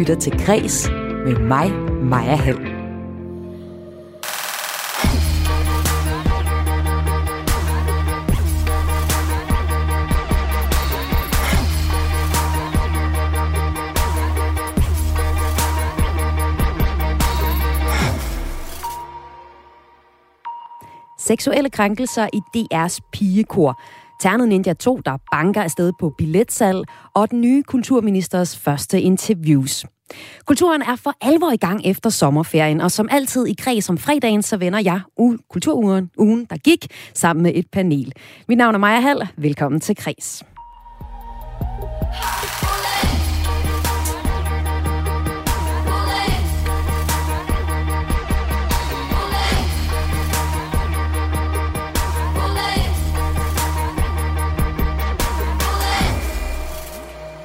lytter til Græs med mig, Maja Hall. Seksuelle krænkelser i DR's pigekor. Ternet Ninja 2, der banker afsted på billetsalg, og den nye kulturministers første interviews. Kulturen er for alvor i gang efter sommerferien, og som altid i kreds om fredagen, så vender jeg u- kulturugen, ugen, der gik, sammen med et panel. Mit navn er Maja Hall. Velkommen til Kreds.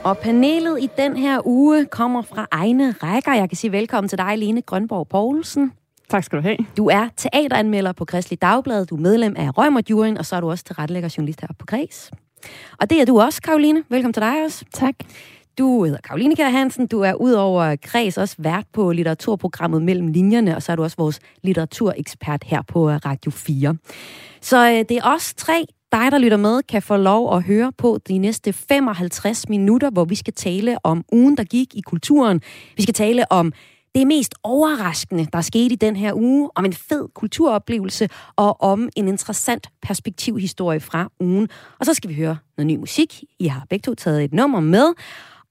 Og panelet i den her uge kommer fra egne rækker. Jeg kan sige velkommen til dig, Lene Grønborg Poulsen. Tak skal du have. Du er teateranmelder på Kristelig Dagblad, du er medlem af Røgmert og så er du også tilrettelægger journalist her på Græs. Og det er du også, Karoline. Velkommen til dig også. Tak. Du hedder Karoline Kjær Hansen. Du er udover Græs også vært på litteraturprogrammet Mellem Linjerne, og så er du også vores litteraturekspert her på Radio 4. Så øh, det er os tre, dig, der lytter med, kan få lov at høre på de næste 55 minutter, hvor vi skal tale om ugen, der gik i kulturen. Vi skal tale om det mest overraskende, der skete i den her uge, om en fed kulturoplevelse og om en interessant perspektivhistorie fra ugen. Og så skal vi høre noget ny musik. I har begge to taget et nummer med.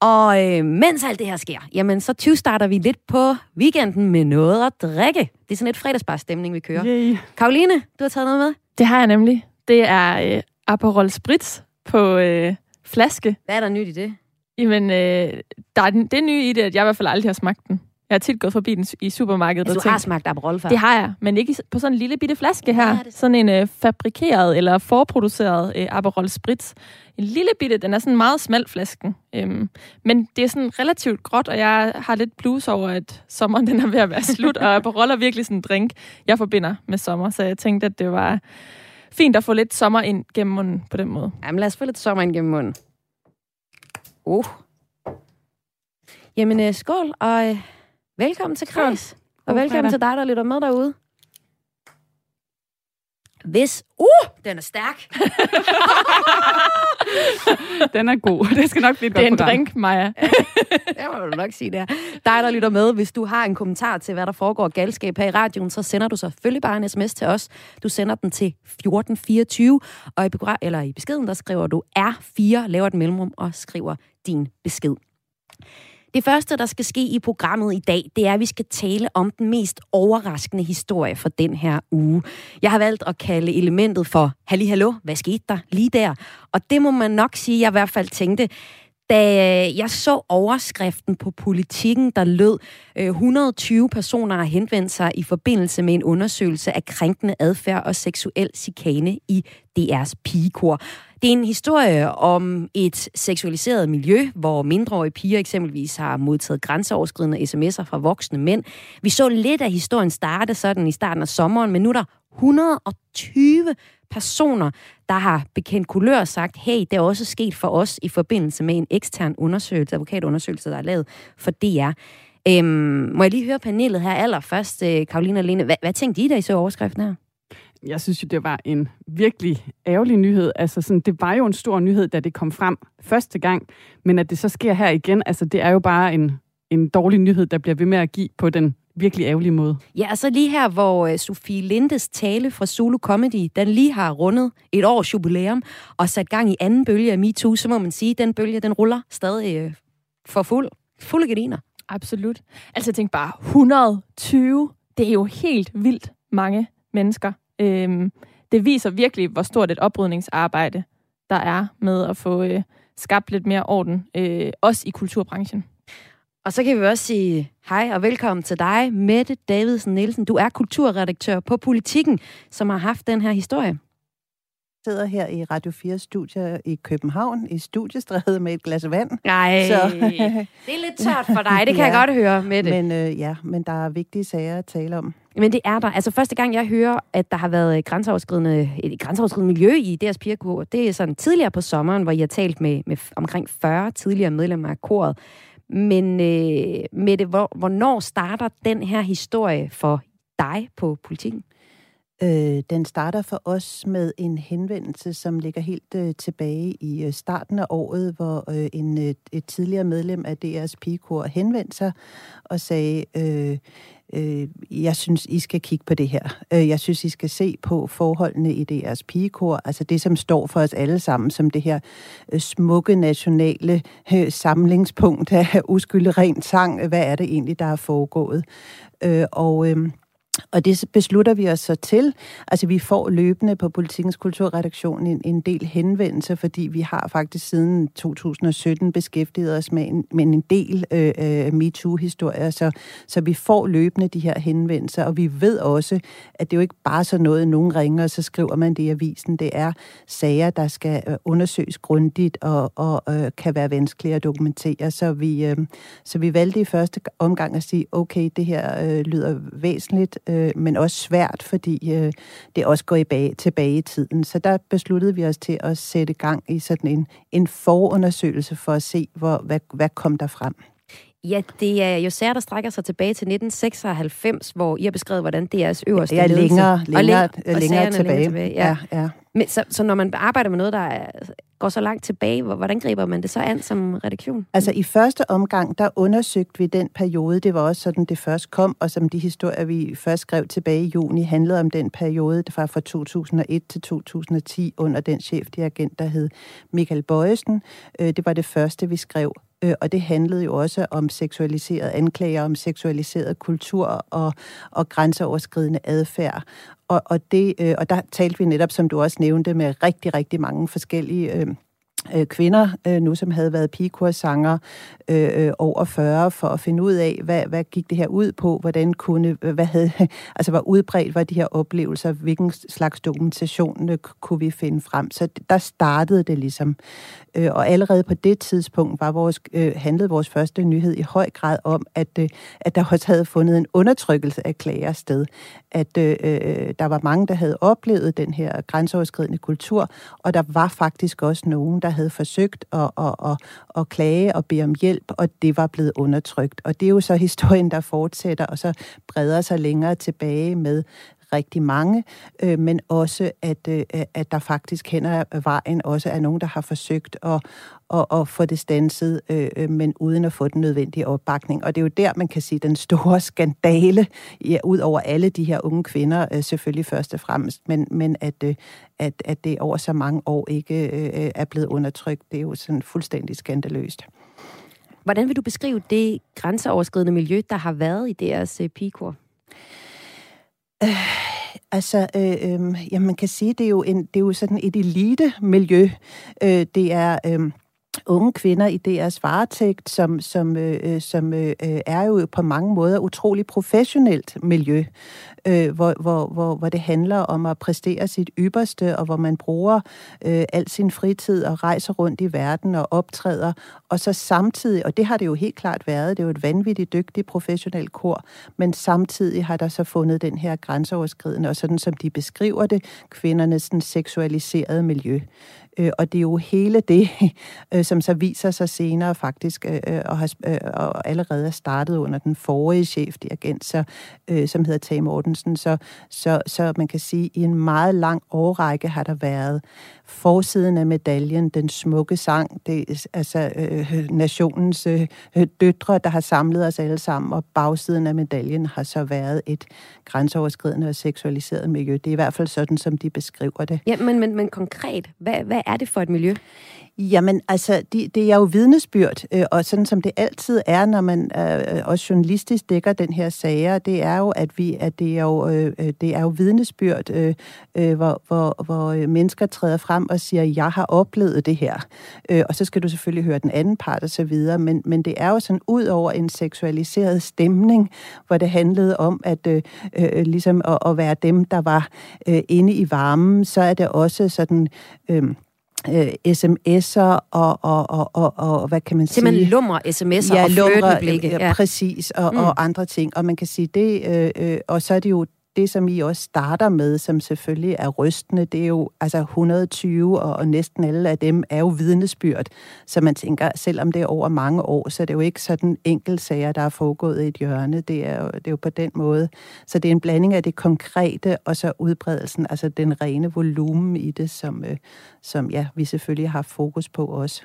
Og øh, mens alt det her sker, jamen så 20 starter vi lidt på weekenden med noget at drikke. Det er sådan et fredagsbarstemning, vi kører. Yay. Karoline, du har taget noget med? Det har jeg nemlig. Det er øh, Aperol Spritz på øh, flaske. Hvad er der nyt i det? Jamen, øh, der er den, det nye i det, at jeg i hvert fald aldrig har smagt den. Jeg har tit gået forbi den i supermarkedet Altså, og du har tænkt, smagt Aperol før. det har jeg, men ikke på sådan en lille bitte flaske her. Ja, det sådan en øh, fabrikeret eller forproduceret øh, Aperol Spritz. En lille bitte, den er sådan meget smal flasken. Øhm, men det er sådan relativt gråt, og jeg har lidt blues over, at sommeren den er ved at være slut, og Aperol er virkelig sådan en drink, jeg forbinder med sommer. Så jeg tænkte, at det var fint at få lidt sommer ind gennem munden på den måde. Jamen, lad os få lidt sommer ind gennem munden. Uh. Jamen, øh, skål, og øh, velkommen til Kreds. Og God velkommen fredag. til dig, der lytter med derude. Hvis... Uh, den er stærk. Den er god. Det skal nok blive et Det er en drink, Maja. Det må du nok sige, det er. Dig, der lytter med, hvis du har en kommentar til, hvad der foregår galskab her i radioen, så sender du selvfølgelig bare en sms til os. Du sender den til 1424, og i, begra- eller i beskeden, der skriver du R4, laver et mellemrum og skriver din besked. Det første, der skal ske i programmet i dag, det er, at vi skal tale om den mest overraskende historie for den her uge. Jeg har valgt at kalde elementet for Halli Hallo, hvad skete der lige der? Og det må man nok sige, jeg i hvert fald tænkte, da øh, jeg så overskriften på politikken, der lød, øh, 120 personer har henvendt sig i forbindelse med en undersøgelse af krænkende adfærd og seksuel chikane i DR's pigekor. Det er en historie om et seksualiseret miljø, hvor mindreårige piger eksempelvis har modtaget grænseoverskridende sms'er fra voksne mænd. Vi så lidt af historien starte sådan i starten af sommeren, men nu er der 120 personer, der har bekendt kulør og sagt, hey, det er også sket for os i forbindelse med en ekstern undersøgelse, advokatundersøgelse, der er lavet for DR. Øhm, må jeg lige høre panelet her allerførst, øh, Karoline og Lene. Hvad, hvad tænkte I, da I så overskriften her? Jeg synes jo, det var en virkelig ærgerlig nyhed. Altså, sådan, det var jo en stor nyhed, da det kom frem første gang, men at det så sker her igen, altså, det er jo bare en, en dårlig nyhed, der bliver ved med at give på den virkelig ærgerlige måde. Ja, og så lige her, hvor øh, Sofie Lindes tale fra Zulu Comedy, den lige har rundet et års jubilæum og sat gang i anden bølge af MeToo, så må man sige, at den bølge, den ruller stadig øh, for fuld. Fulde gardiner. Absolut. Altså jeg tænkte bare, 120, det er jo helt vildt mange mennesker. Øhm, det viser virkelig, hvor stort et oprydningsarbejde der er med at få øh, skabt lidt mere orden, øh, også i kulturbranchen. Og så kan vi også sige hej og velkommen til dig, Mette Davidsen Nielsen. Du er kulturredaktør på Politikken, som har haft den her historie. sidder her i Radio 4 studier i København, i studiestrædet med et glas vand. Nej, Så- det er lidt tørt for dig, det kan ja. jeg godt høre, Mette. Men øh, ja, men der er vigtige sager at tale om. men det er der. Altså første gang, jeg hører, at der har været grænseoverskridende, et grænseoverskridende miljø i deres pigerkor, det er sådan tidligere på sommeren, hvor jeg har talt med, med omkring 40 tidligere medlemmer af koret. Men øh, Mette, hvor, hvornår starter den her historie for dig på politikken? Øh, den starter for os med en henvendelse, som ligger helt øh, tilbage i øh, starten af året, hvor øh, en, øh, et tidligere medlem af DR's pigekor henvendte sig og sagde, øh, øh, jeg synes, I skal kigge på det her. Øh, jeg synes, I skal se på forholdene i DR's pigekor, altså det, som står for os alle sammen som det her øh, smukke nationale øh, samlingspunkt af uskyldig rent sang. Hvad er det egentlig, der er foregået? Øh, og... Øh, og det beslutter vi os så til. Altså, vi får løbende på Politikens Kulturredaktion en, en del henvendelser, fordi vi har faktisk siden 2017 beskæftiget os med en, med en del øh, øh, MeToo-historier, så, så vi får løbende de her henvendelser, og vi ved også, at det er jo ikke bare så noget, nogen ringer, og så skriver man det i avisen. Det er sager, der skal øh, undersøges grundigt og, og øh, kan være vanskelige at dokumentere. Så vi, øh, så vi valgte i første omgang at sige, okay, det her øh, lyder væsentligt, øh, men også svært, fordi øh, det også går i bag, tilbage i tiden. Så der besluttede vi os til at sætte gang i sådan en, en forundersøgelse for at se, hvor, hvad, hvad kom der frem. Ja, det er jo sager, der strækker sig tilbage til 1996, hvor I har beskrevet, hvordan DR's øverste ja, ledelse... længere, længere, og, læ- længere, og længere tilbage. Længere tilbage. Ja, ja. Men, så, så når man arbejder med noget, der er, går så langt tilbage, hvordan griber man det så an som redaktion? Altså i første omgang, der undersøgte vi den periode, det var også sådan, det først kom, og som de historier, vi først skrev tilbage i juni, handlede om den periode, fra, fra 2001 til 2010, under den chefdirigent, der hed Michael Bøjesen. Øh, det var det første, vi skrev øh, og det handlede jo også om seksualiseret anklager, om seksualiseret kultur og, og grænseoverskridende adfærd. Og, og, det, øh, og der talte vi netop, som du også nævnte, med rigtig, rigtig mange forskellige øh, øh, kvinder, øh, nu som havde været pigekorsanger øh, øh, over 40, for at finde ud af, hvad, hvad gik det her ud på, hvordan kunne, øh, hvad havde, altså hvor udbredt var de her oplevelser, hvilken slags dokumentation øh, kunne vi finde frem. Så der startede det ligesom. Øh, og allerede på det tidspunkt var vores, øh, handlede vores første nyhed i høj grad om, at, øh, at der også havde fundet en undertrykkelse af klager sted. At øh, øh, der var mange, der havde oplevet den her grænseoverskridende kultur, og der var faktisk også nogen, der havde forsøgt at, at, at, at klage og bede om hjælp, og det var blevet undertrykt. Og det er jo så historien, der fortsætter, og så breder sig længere tilbage med rigtig mange, øh, men også at, øh, at der faktisk hen ad vejen også er nogen, der har forsøgt at, at, at få det stanset, øh, øh, men uden at få den nødvendige opbakning. Og det er jo der, man kan sige, den store skandale, ja, ud over alle de her unge kvinder, øh, selvfølgelig først og fremmest, men, men at, øh, at, at det over så mange år ikke øh, er blevet undertrykt, det er jo sådan fuldstændig skandaløst. Hvordan vil du beskrive det grænseoverskridende miljø, der har været i deres øh, pigekor? Øh, altså, øh, øh, ja, man kan sige, det er jo, en, det er jo sådan et elite-miljø. Øh, det er... Øh, unge kvinder i deres varetægt, som, som, øh, øh som øh, øh, er jo på mange måder utrolig professionelt miljø, øh, hvor, hvor, hvor, hvor det handler om at præstere sit ypperste, og hvor man bruger øh, al sin fritid og rejser rundt i verden og optræder, og så samtidig, og det har det jo helt klart været, det er jo et vanvittigt dygtigt professionelt kor, men samtidig har der så fundet den her grænseoverskridende, og sådan som de beskriver det, kvindernes sådan, seksualiserede miljø. Øh, og det er jo hele det, øh, som så viser sig senere faktisk, øh, øh og, har, øh, og allerede er startet under den forrige chefdirigent, så, øh, som hedder Tage Mortensen. Så, så, så man kan sige, at i en meget lang årrække har der været forsiden af medaljen, den smukke sang, det er altså øh, øh nationens øh, øh, døtre, der har samlet os alle sammen, og bagsiden af medaljen har så været et grænseoverskridende og seksualiseret miljø. Det er i hvert fald sådan, som de beskriver det. Ja, men, men, men konkret, hvad, hvad er det for et miljø? Jamen, altså, det, det er jo vidnesbyrd, øh, og sådan som det altid er, når man øh, også journalistisk dækker den her sager, det er jo, at, vi, at det, er jo, øh, øh det er jo vidnesbyrd, øh, øh, hvor, hvor, hvor øh, mennesker træder frem og siger, jeg har oplevet det her. Øh, og så skal du selvfølgelig høre den anden part og så videre, men, men det er jo sådan ud over en seksualiseret stemning, hvor det handlede om at øh, øh, ligesom at, at være dem, der var øh, inde i varmen, så er det også sådan... Øh, øh, sms'er og, og, og, og, og, hvad kan man sige? Simpelthen lumre sms'er ja, og lumre, blikke. Ja, præcis, og, mm. og andre ting. Og man kan sige det, øh, øh, og så er det jo det, som I også starter med, som selvfølgelig er rystende, det er jo altså 120, og, og næsten alle af dem er jo vidnesbyrd. Så man tænker, selvom det er over mange år, så er det jo ikke sådan enkeltsager, der er foregået i et hjørne. Det er, jo, det er jo på den måde. Så det er en blanding af det konkrete, og så udbredelsen, altså den rene volumen i det, som, øh, som ja, vi selvfølgelig har fokus på også.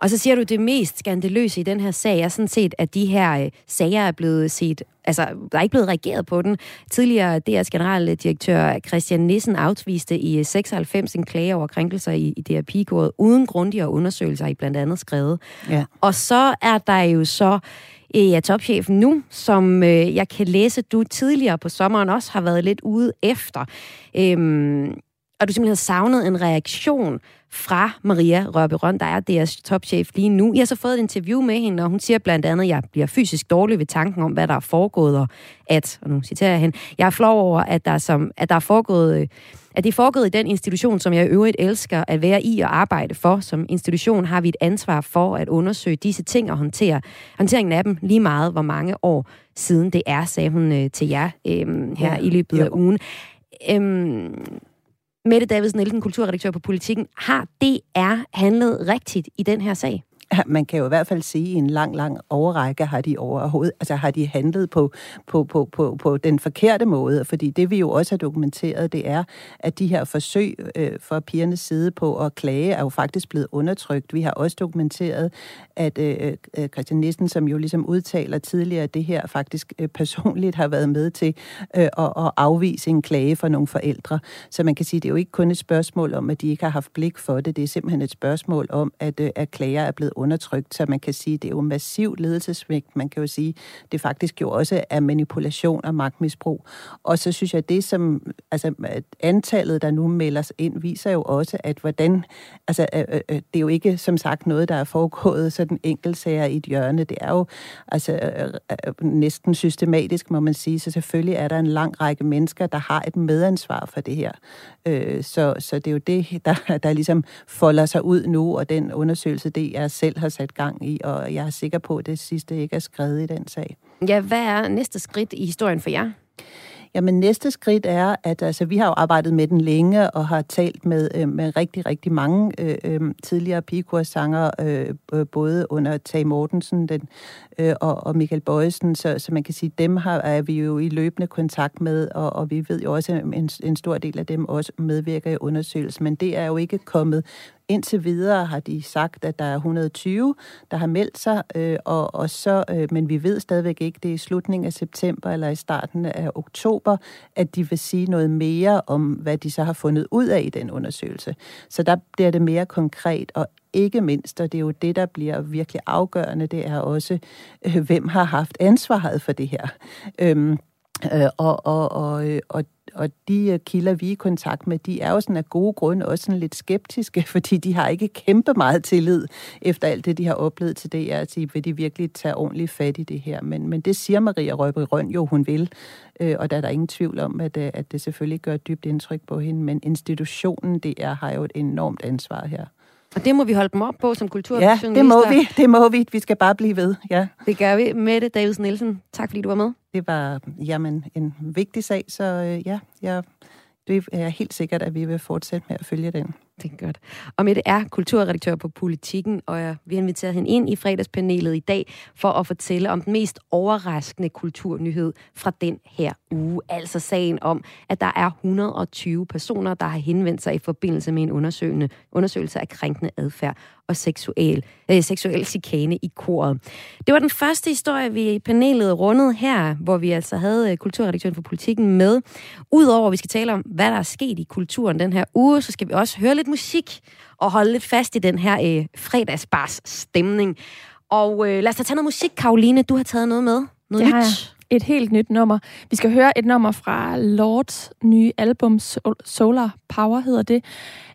Og så siger du, det mest skandaløse i den her sag er sådan set, at de her øh, sager er blevet set, altså der er ikke blevet reageret på den. Tidligere DR's generaldirektør Christian Nissen aftviste i 96 en klage over krænkelser i, i DRP-kodet, uden grundigere undersøgelser i blandt andet skrevet. Ja. Og så er der jo så øh, ja, topchefen nu, som øh, jeg kan læse, du tidligere på sommeren også har været lidt ude efter. Øhm, og du simpelthen har savnet en reaktion fra Maria Rørberøn, der er deres topchef lige nu. Jeg har så fået et interview med hende, og hun siger blandt andet, at jeg bliver fysisk dårlig ved tanken om, hvad der er foregået, og at, og nu citerer jeg hende, jeg er flov over, at der, som, at der er foregået at det er foregået i den institution, som jeg i øvrigt elsker at være i og arbejde for. Som institution har vi et ansvar for at undersøge disse ting og håndtere håndteringen af dem lige meget, hvor mange år siden det er, sagde hun øh, til jer øh, her ja, i løbet af ugen. Øhm, Mette Davidsen Nielsen, kulturredaktør på Politiken, Har DR handlet rigtigt i den her sag? Man kan jo i hvert fald sige, at i en lang, lang overrække har de overhovedet, altså har de handlet på, på, på, på, på den forkerte måde, fordi det vi jo også har dokumenteret, det er, at de her forsøg øh, fra pigernes side på at klage er jo faktisk blevet undertrykt. Vi har også dokumenteret, at øh, øh Christian Nissen, som jo ligesom udtaler tidligere, at det her faktisk øh, personligt har været med til øh, at, at afvise en klage fra nogle forældre. Så man kan sige, at det er jo ikke kun et spørgsmål om, at de ikke har haft blik for det, det er simpelthen et spørgsmål om, at, øh, at klager er blevet undertrykt, så man kan sige, det er jo massiv ledelsesvægt. Man kan jo sige, det faktisk jo også er manipulation og magtmisbrug. Og så synes jeg, det som, altså antallet, der nu melder sig ind, viser jo også, at hvordan, altså øh, øh, øh, det er jo ikke som sagt noget, der er foregået sådan enkeltsager i et hjørne. Det er jo altså øh, øh, øh næsten systematisk, må man sige. Så selvfølgelig er der en lang række mennesker, der har et medansvar for det her. Så, så det er jo det, der, der ligesom folder sig ud nu, og den undersøgelse, det er selv har sat gang i, og jeg er sikker på, at det sidste ikke er skrevet i den sag. Ja, hvad er næste skridt i historien for jer? Jamen næste skridt er, at altså, vi har jo arbejdet med den længe og har talt med, øh, med rigtig, rigtig mange øh, øh, tidligere pigekursanger, øh, både under Tage Mortensen den, øh, og, og Michael Bøjsen, så, så man kan sige, dem har, er vi jo i løbende kontakt med, og, og vi ved jo også, at en, en stor del af dem også medvirker i undersøgelsen, men det er jo ikke kommet Indtil videre har de sagt, at der er 120, der har meldt sig, øh, og, og så, øh, men vi ved stadigvæk ikke, det er i slutningen af september eller i starten af oktober, at de vil sige noget mere om, hvad de så har fundet ud af i den undersøgelse. Så der bliver det mere konkret, og ikke mindst, og det er jo det, der bliver virkelig afgørende, det er også, øh, hvem har haft ansvaret for det her. Øhm, øh, og, og, og, og og de øh, kilder, vi er i kontakt med, de er jo sådan af gode grunde også sådan lidt skeptiske, fordi de har ikke kæmpe meget tillid efter alt det, de har oplevet til det, at de vil de virkelig tage ordentligt fat i det her. Men, men det siger Maria Røbe Røn jo, hun vil, øh, og der er der ingen tvivl om, at, øh, at det selvfølgelig gør et dybt indtryk på hende, men institutionen, det er, har jo et enormt ansvar her. Og det må vi holde dem op på som kultur. Ja, det må vi. Det må vi. Vi skal bare blive ved. Ja. Det gør vi. Mette Davids Nielsen, tak fordi du var med. Det var jamen, en vigtig sag, så øh, ja, jeg, det er helt sikkert, at vi vil fortsætte med at følge den. Det er godt. Og Mette er kulturredaktør på Politikken, og jeg vil invitere hende ind i fredagspanelet i dag for at fortælle om den mest overraskende kulturnyhed fra den her uge. Altså sagen om, at der er 120 personer, der har henvendt sig i forbindelse med en undersøgende, undersøgelse af krænkende adfærd og seksuel, øh, seksuel chikane i koret. Det var den første historie, vi i panelet rundede her, hvor vi altså havde øh, kulturredaktøren for Politikken med. Udover at vi skal tale om, hvad der er sket i kulturen den her uge, så skal vi også høre lidt musik og holde lidt fast i den her øh, fredagsbars stemning. Og øh, lad os da tage noget musik, Karoline. Du har taget noget med. Noget det nyt. Et helt nyt nummer. Vi skal høre et nummer fra Lords nye album, Solar Power hedder det.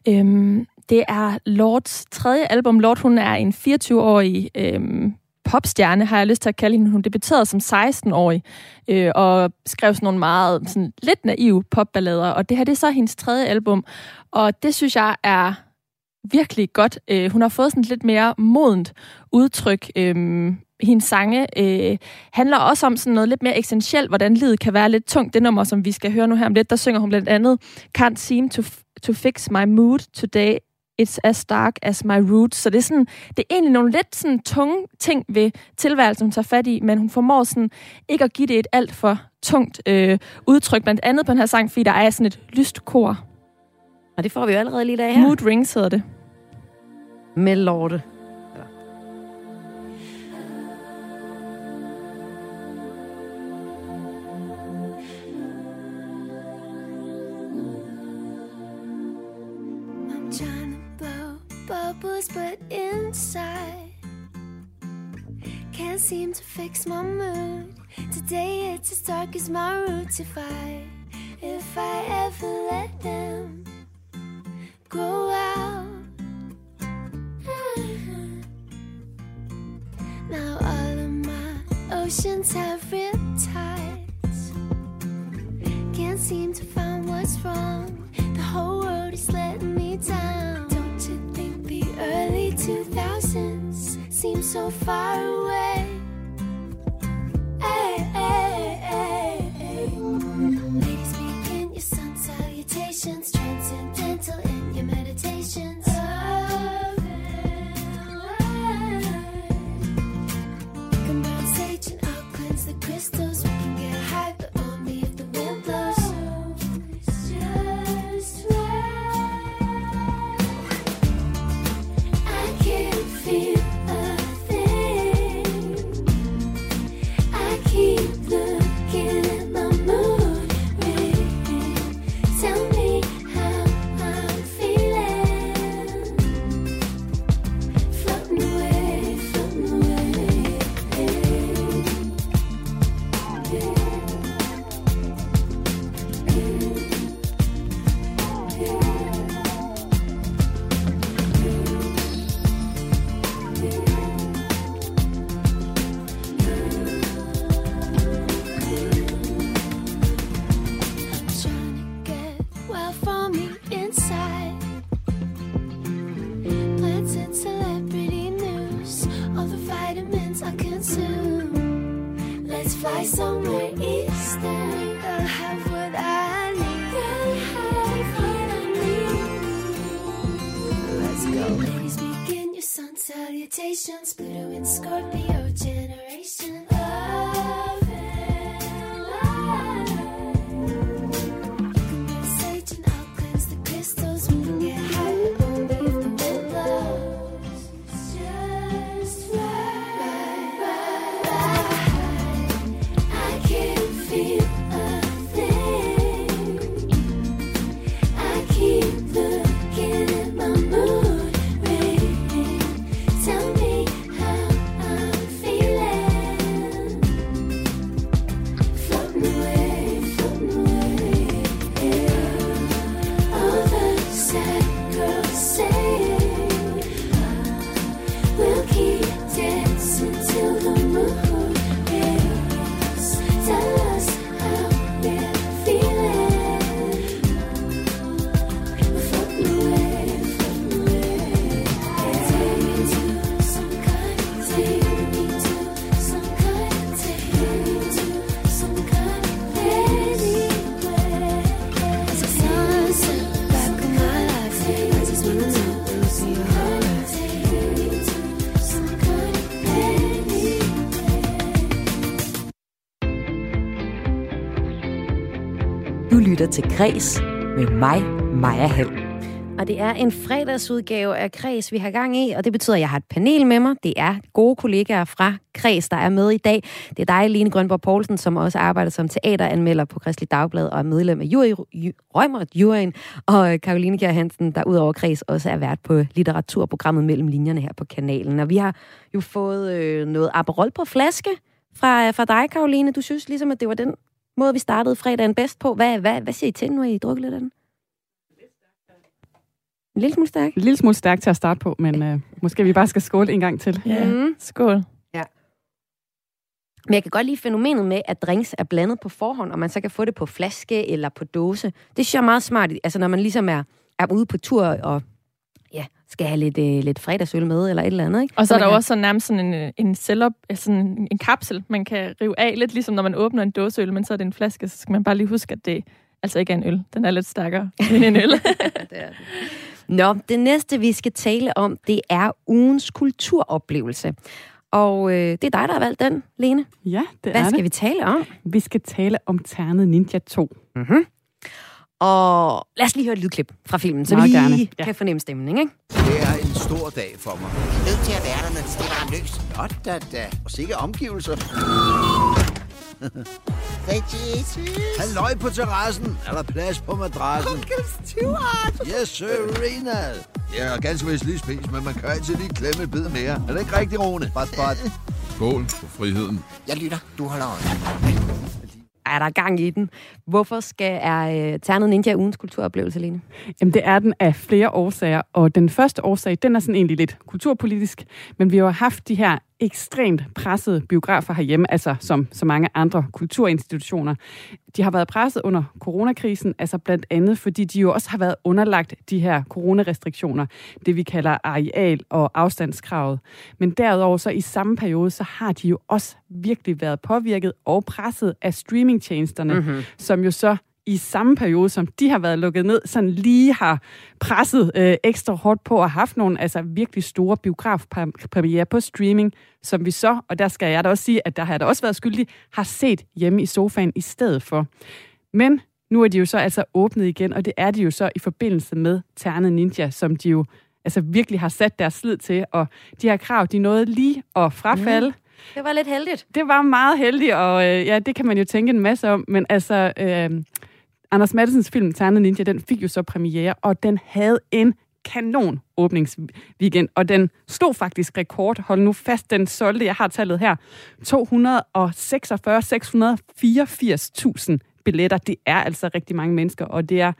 Øhm, det er Lords tredje album. Lord, hun er en 24-årig øhm, popstjerne, har jeg lyst til at kalde hende. Hun debuterede som 16-årig øh, og skrev sådan nogle meget sådan lidt naive popballader. Og det her det er så hendes tredje album. Og det synes jeg er virkelig godt. Øh, hun har fået sådan lidt mere modent udtryk. Øh, hendes sange øh, handler også om sådan noget lidt mere essentielt, hvordan livet kan være lidt tungt. Det nummer, som vi skal høre nu her om lidt, der synger hun blandt andet Can't seem to, to fix my mood today. It's as dark as my roots. Så det er, sådan, det er egentlig nogle lidt sådan tunge ting ved tilværelsen, hun tager fat i, men hun formår sådan ikke at give det et alt for tungt øh, udtryk, blandt andet på den her sang, fordi der er sådan et lyst kor. Og det får vi jo allerede lige af her. Mood Rings hedder det. Med Lorte. But inside can't seem to fix my mood. Today it's as dark as my roots. If I, if I ever let them grow out. Now all of my oceans have riptides. Can't seem to find what's wrong. The whole world is letting me down. 2000s seem so far away? Hey, hey, hey, hey. Ladies, begin your sun salutations, transcendental in your meditations. Come on stage and I'll cleanse the crystals. Let's fly somewhere eastern. I'll have what I need. I'll have what I need. Let's go. Ladies, begin your sun salutations. Pluto and Scorpio til Græs med mig, Maja Hall. Og det er en fredagsudgave af Kreds, vi har gang i, og det betyder, at jeg har et panel med mig. Det er gode kollegaer fra Kreds, der er med i dag. Det er dig, Line Grønborg Poulsen, som også arbejder som teateranmelder på Kristelig Dagblad og er medlem af jury, ju, Rømert Juryen, og Karoline Kjær Hansen, der udover Kreds også er vært på litteraturprogrammet Mellem Linjerne her på kanalen. Og vi har jo fået øh, noget Aperol på flaske fra, øh, fra dig, Karoline. Du synes ligesom, at det var den måde, vi startede fredagen bedst på. Hvad, hvad, hvad siger I til, nu har I drukket lidt af den? En lille smule stærk. En lille smule stærkt til at starte på, men øh, måske vi bare skal skåle en gang til. Ja, Mm. skål. Men jeg kan godt lide fænomenet med, at drinks er blandet på forhånd, og man så kan få det på flaske eller på dåse. Det synes jeg er meget smart, altså når man ligesom er, er ude på tur og ja, skal have lidt, øh, lidt fredagsøl med, eller et eller andet. Ikke? Og så er man der kan- også sådan nærmest sådan en, øh, en, cellup, sådan en, en kapsel, man kan rive af, lidt ligesom når man åbner en dåseøl, men så er det en flaske, så skal man bare lige huske, at det altså ikke er en øl. Den er lidt stærkere end en øl. det er det. Nå, det næste, vi skal tale om, det er ugens kulturoplevelse. Og øh, det er dig, der har valgt den, Lene. Ja, det Hvad er skal det. vi tale om? Vi skal tale om Ternet Ninja 2. Mm-hmm. Og lad os lige høre et lydklip fra filmen, så Meget vi lige gerne, ja. ja. kan fornemme stemningen. Ikke? Det er en stor dag for mig. nødt til at være der, når det stikker ham løs. Nå da da. Og sikke omgivelser. Hvad Jesus? Halløj på terrassen. Er der plads på madrassen? Onkel Stuart! Yes, Serena. Jeg har ganske vist lige spist, men man kan altid lige klemme et bid mere. Er det ikke rigtigt, Rune? Bot, bot. Skål for friheden. Jeg lytter. Du holder øje. Er der gang i den? Hvorfor skal er øh, Ternet Ninja ugens kulturoplevelse, Lene? Jamen, det er den af flere årsager, og den første årsag, den er sådan egentlig lidt kulturpolitisk, men vi har haft de her ekstremt pressede biografer herhjemme, altså som så mange andre kulturinstitutioner. De har været presset under coronakrisen, altså blandt andet, fordi de jo også har været underlagt de her coronarestriktioner, det vi kalder areal- og afstandskravet. Men derudover så i samme periode, så har de jo også virkelig været påvirket og presset af streamingtjenesterne, mm-hmm. som jo så i samme periode, som de har været lukket ned, sådan lige har presset øh, ekstra hårdt på og haft nogle altså virkelig store biografpremiere på streaming, som vi så, og der skal jeg da også sige, at der har jeg da også været skyldig, har set hjemme i sofaen i stedet for. Men nu er de jo så altså åbnet igen, og det er de jo så i forbindelse med Ternet Ninja, som de jo altså virkelig har sat deres slid til, og de her krav, de nåede lige at frafalde. Det var lidt heldigt. Det var meget heldigt, og øh, ja, det kan man jo tænke en masse om, men altså, øh, Anders Mattesens film Ternet Ninja, den fik jo så premiere, og den havde en kanon åbningsweekend, og den stod faktisk rekord. Hold nu fast, den solgte, jeg har tallet her, 246, billetter. Det er altså rigtig mange mennesker, og det er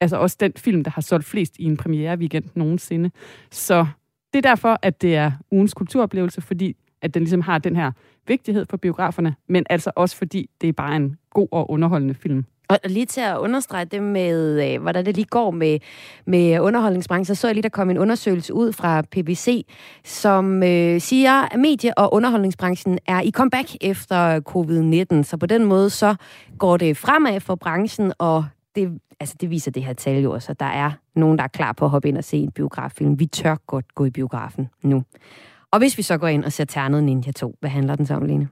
altså også den film, der har solgt flest i en premiere weekend nogensinde. Så det er derfor, at det er ugens kulturoplevelse, fordi at den ligesom har den her vigtighed for biograferne, men altså også fordi det er bare en god og underholdende film. Og lige til at understrege det med, øh, hvordan det lige går med, med underholdningsbranchen, så så jeg lige, der kom en undersøgelse ud fra PBC, som øh, siger, at medie- og underholdningsbranchen er i comeback efter covid-19. Så på den måde, så går det fremad for branchen, og det, altså det viser det her tal jo også, at der er nogen, der er klar på at hoppe ind og se en biograffilm. Vi tør godt gå i biografen nu. Og hvis vi så går ind og ser Ternet Ninja 2, hvad handler den så om, Lene?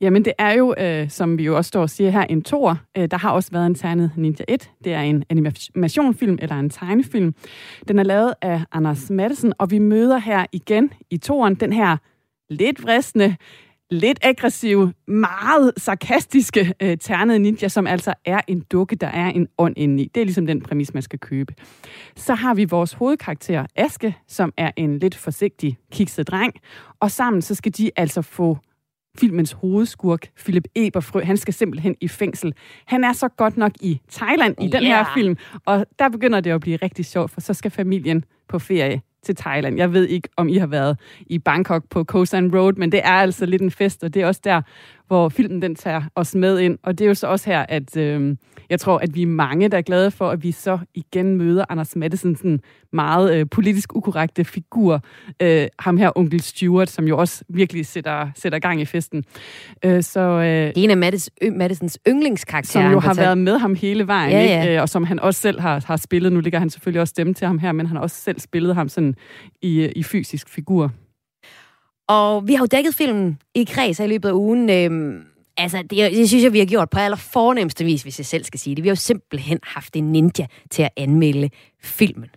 Jamen det er jo, øh, som vi jo også står og siger her, en tor. Øh, der har også været en Ternet Ninja 1. Det er en animationfilm eller en tegnefilm. Den er lavet af Anders Madsen, og vi møder her igen i toren den her lidt vristende, lidt aggressive, meget sarkastiske øh, ternede ninja, som altså er en dukke, der er en ånd indeni. Det er ligesom den præmis, man skal købe. Så har vi vores hovedkarakter, Aske, som er en lidt forsigtig, kikset dreng. Og sammen så skal de altså få filmens hovedskurk, Philip Eberfrø, han skal simpelthen i fængsel. Han er så godt nok i Thailand i den her film, og der begynder det at blive rigtig sjovt, for så skal familien på ferie til Thailand. Jeg ved ikke, om I har været i Bangkok på Koh San Road, men det er altså lidt en fest, og det er også der, hvor filmen den tager os med ind. Og det er jo så også her, at øh, jeg tror, at vi er mange, der er glade for, at vi så igen møder Anders Madsen, sådan meget øh, politisk ukorrekte figur. Øh, ham her, onkel Stewart, som jo også virkelig sætter, sætter gang i festen. Øh, så, øh, Det er en af Mattis, ø, Mattisens yndlingskarakterer. som jo har været med ham hele vejen, Ja, ikke? ja. Øh, og som han også selv har, har spillet. Nu ligger han selvfølgelig også stemme til ham her, men han har også selv spillet ham sådan i, i fysisk figur. Og vi har jo dækket filmen i kreds i løbet af ugen. Øhm, altså, det, det synes jeg, vi har gjort på aller fornemmeste vis, hvis jeg selv skal sige det. Vi har jo simpelthen haft en ninja til at anmelde filmen.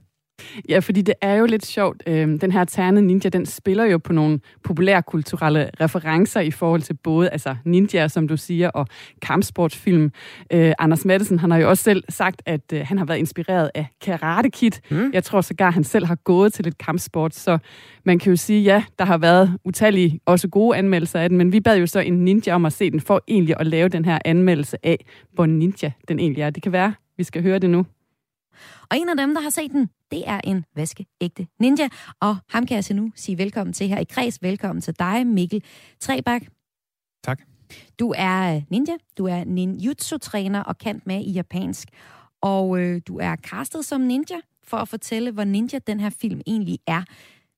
Ja, fordi det er jo lidt sjovt. Øh, den her Terne Ninja, den spiller jo på nogle populærkulturelle referencer i forhold til både altså ninja, som du siger, og kampsportsfilm. Øh, Anders Madsen, han har jo også selv sagt, at øh, han har været inspireret af Karate Kid. Mm. Jeg tror sågar, han selv har gået til lidt kampsport, så man kan jo sige, ja, der har været utallige også gode anmeldelser af den, men vi bad jo så en ninja om at se den, for egentlig at lave den her anmeldelse af, hvor ninja den egentlig er. Det kan være, vi skal høre det nu. Og en af dem, der har set den, det er en vaskeægte ninja. Og ham kan jeg så nu sige velkommen til her i kreds. Velkommen til dig, Mikkel Trebak. Tak. Du er øh, ninja, du er ninjutsu-træner og kendt med i japansk. Og øh, du er castet som ninja, for at fortælle, hvor ninja den her film egentlig er.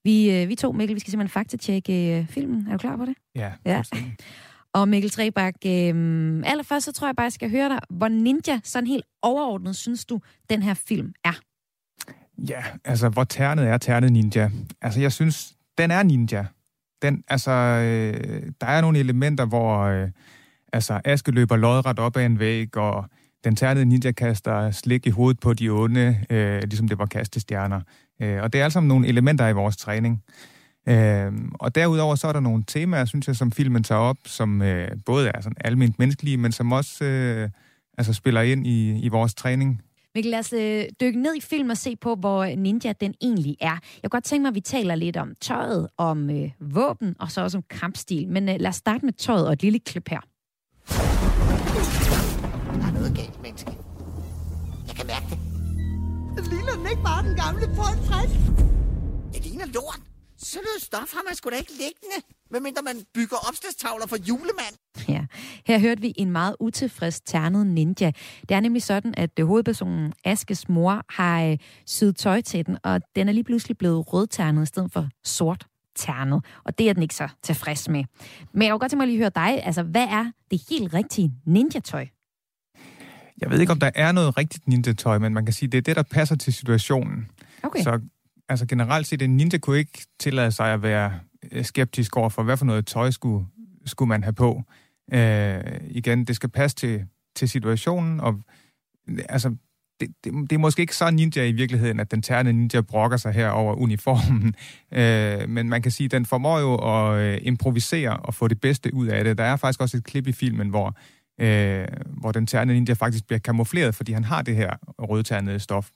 Vi, øh, vi to, Mikkel, vi skal simpelthen faktatjekke øh, filmen. Er du klar på det? Ja, Ja. Og Mikkel Trebak, øh, allerførst så tror jeg bare, jeg skal høre dig, hvor ninja sådan helt overordnet synes du, den her film er? Ja, altså, hvor ternet er ternet ninja? Altså, jeg synes, den er ninja. Den, altså, øh, der er nogle elementer, hvor øh, altså, Aske løber lodret op ad en væg, og den ternede ninja kaster slik i hovedet på de onde, øh, ligesom det var kastestjerner. Øh, og det er altså nogle elementer i vores træning. Øh, og derudover så er der nogle temaer, synes jeg, som filmen tager op, som øh, både er sådan almindeligt menneskelige, men som også øh, altså, spiller ind i, i vores træning. Mikkel, lad os øh, dykke ned i film og se på, hvor ninja den egentlig er. Jeg kunne godt tænke mig, at vi taler lidt om tøjet, om øh, våben og så også om kampstil. Men øh, lad os starte med tøjet og et lille klip her. Der er noget galt, menneske. Jeg kan mærke det. Ligner den ikke bare den gamle portræt? Det ligner lort. Sådan noget stof har man sgu da ikke liggende. Medmindre man bygger opslagstavler for julemand. Ja, her hørte vi en meget utilfreds ternet ninja. Det er nemlig sådan, at øh, hovedpersonen Askes mor har øh, syet tøj til den, og den er lige pludselig blevet rødternet i stedet for sort ternet. Og det er den ikke så tilfreds med. Men jeg kunne godt tænke mig lige at høre dig. Altså, hvad er det helt rigtige ninja-tøj? Jeg ved ikke, om der er noget rigtigt ninja-tøj, men man kan sige, det er det, der passer til situationen. Okay. Så altså generelt set, en ninja kunne ikke tillade sig at være øh, skeptisk over for, hvad for noget tøj skulle, skulle man have på. Øh, igen, det skal passe til, til situationen, og altså, det, det, det er måske ikke så ninja i virkeligheden, at den terne ninja brokker sig her over uniformen. Øh, men man kan sige, at den formår jo at øh, improvisere og få det bedste ud af det. Der er faktisk også et klip i filmen, hvor, øh, hvor den terne ninja faktisk bliver kamufleret, fordi han har det her rødternede stof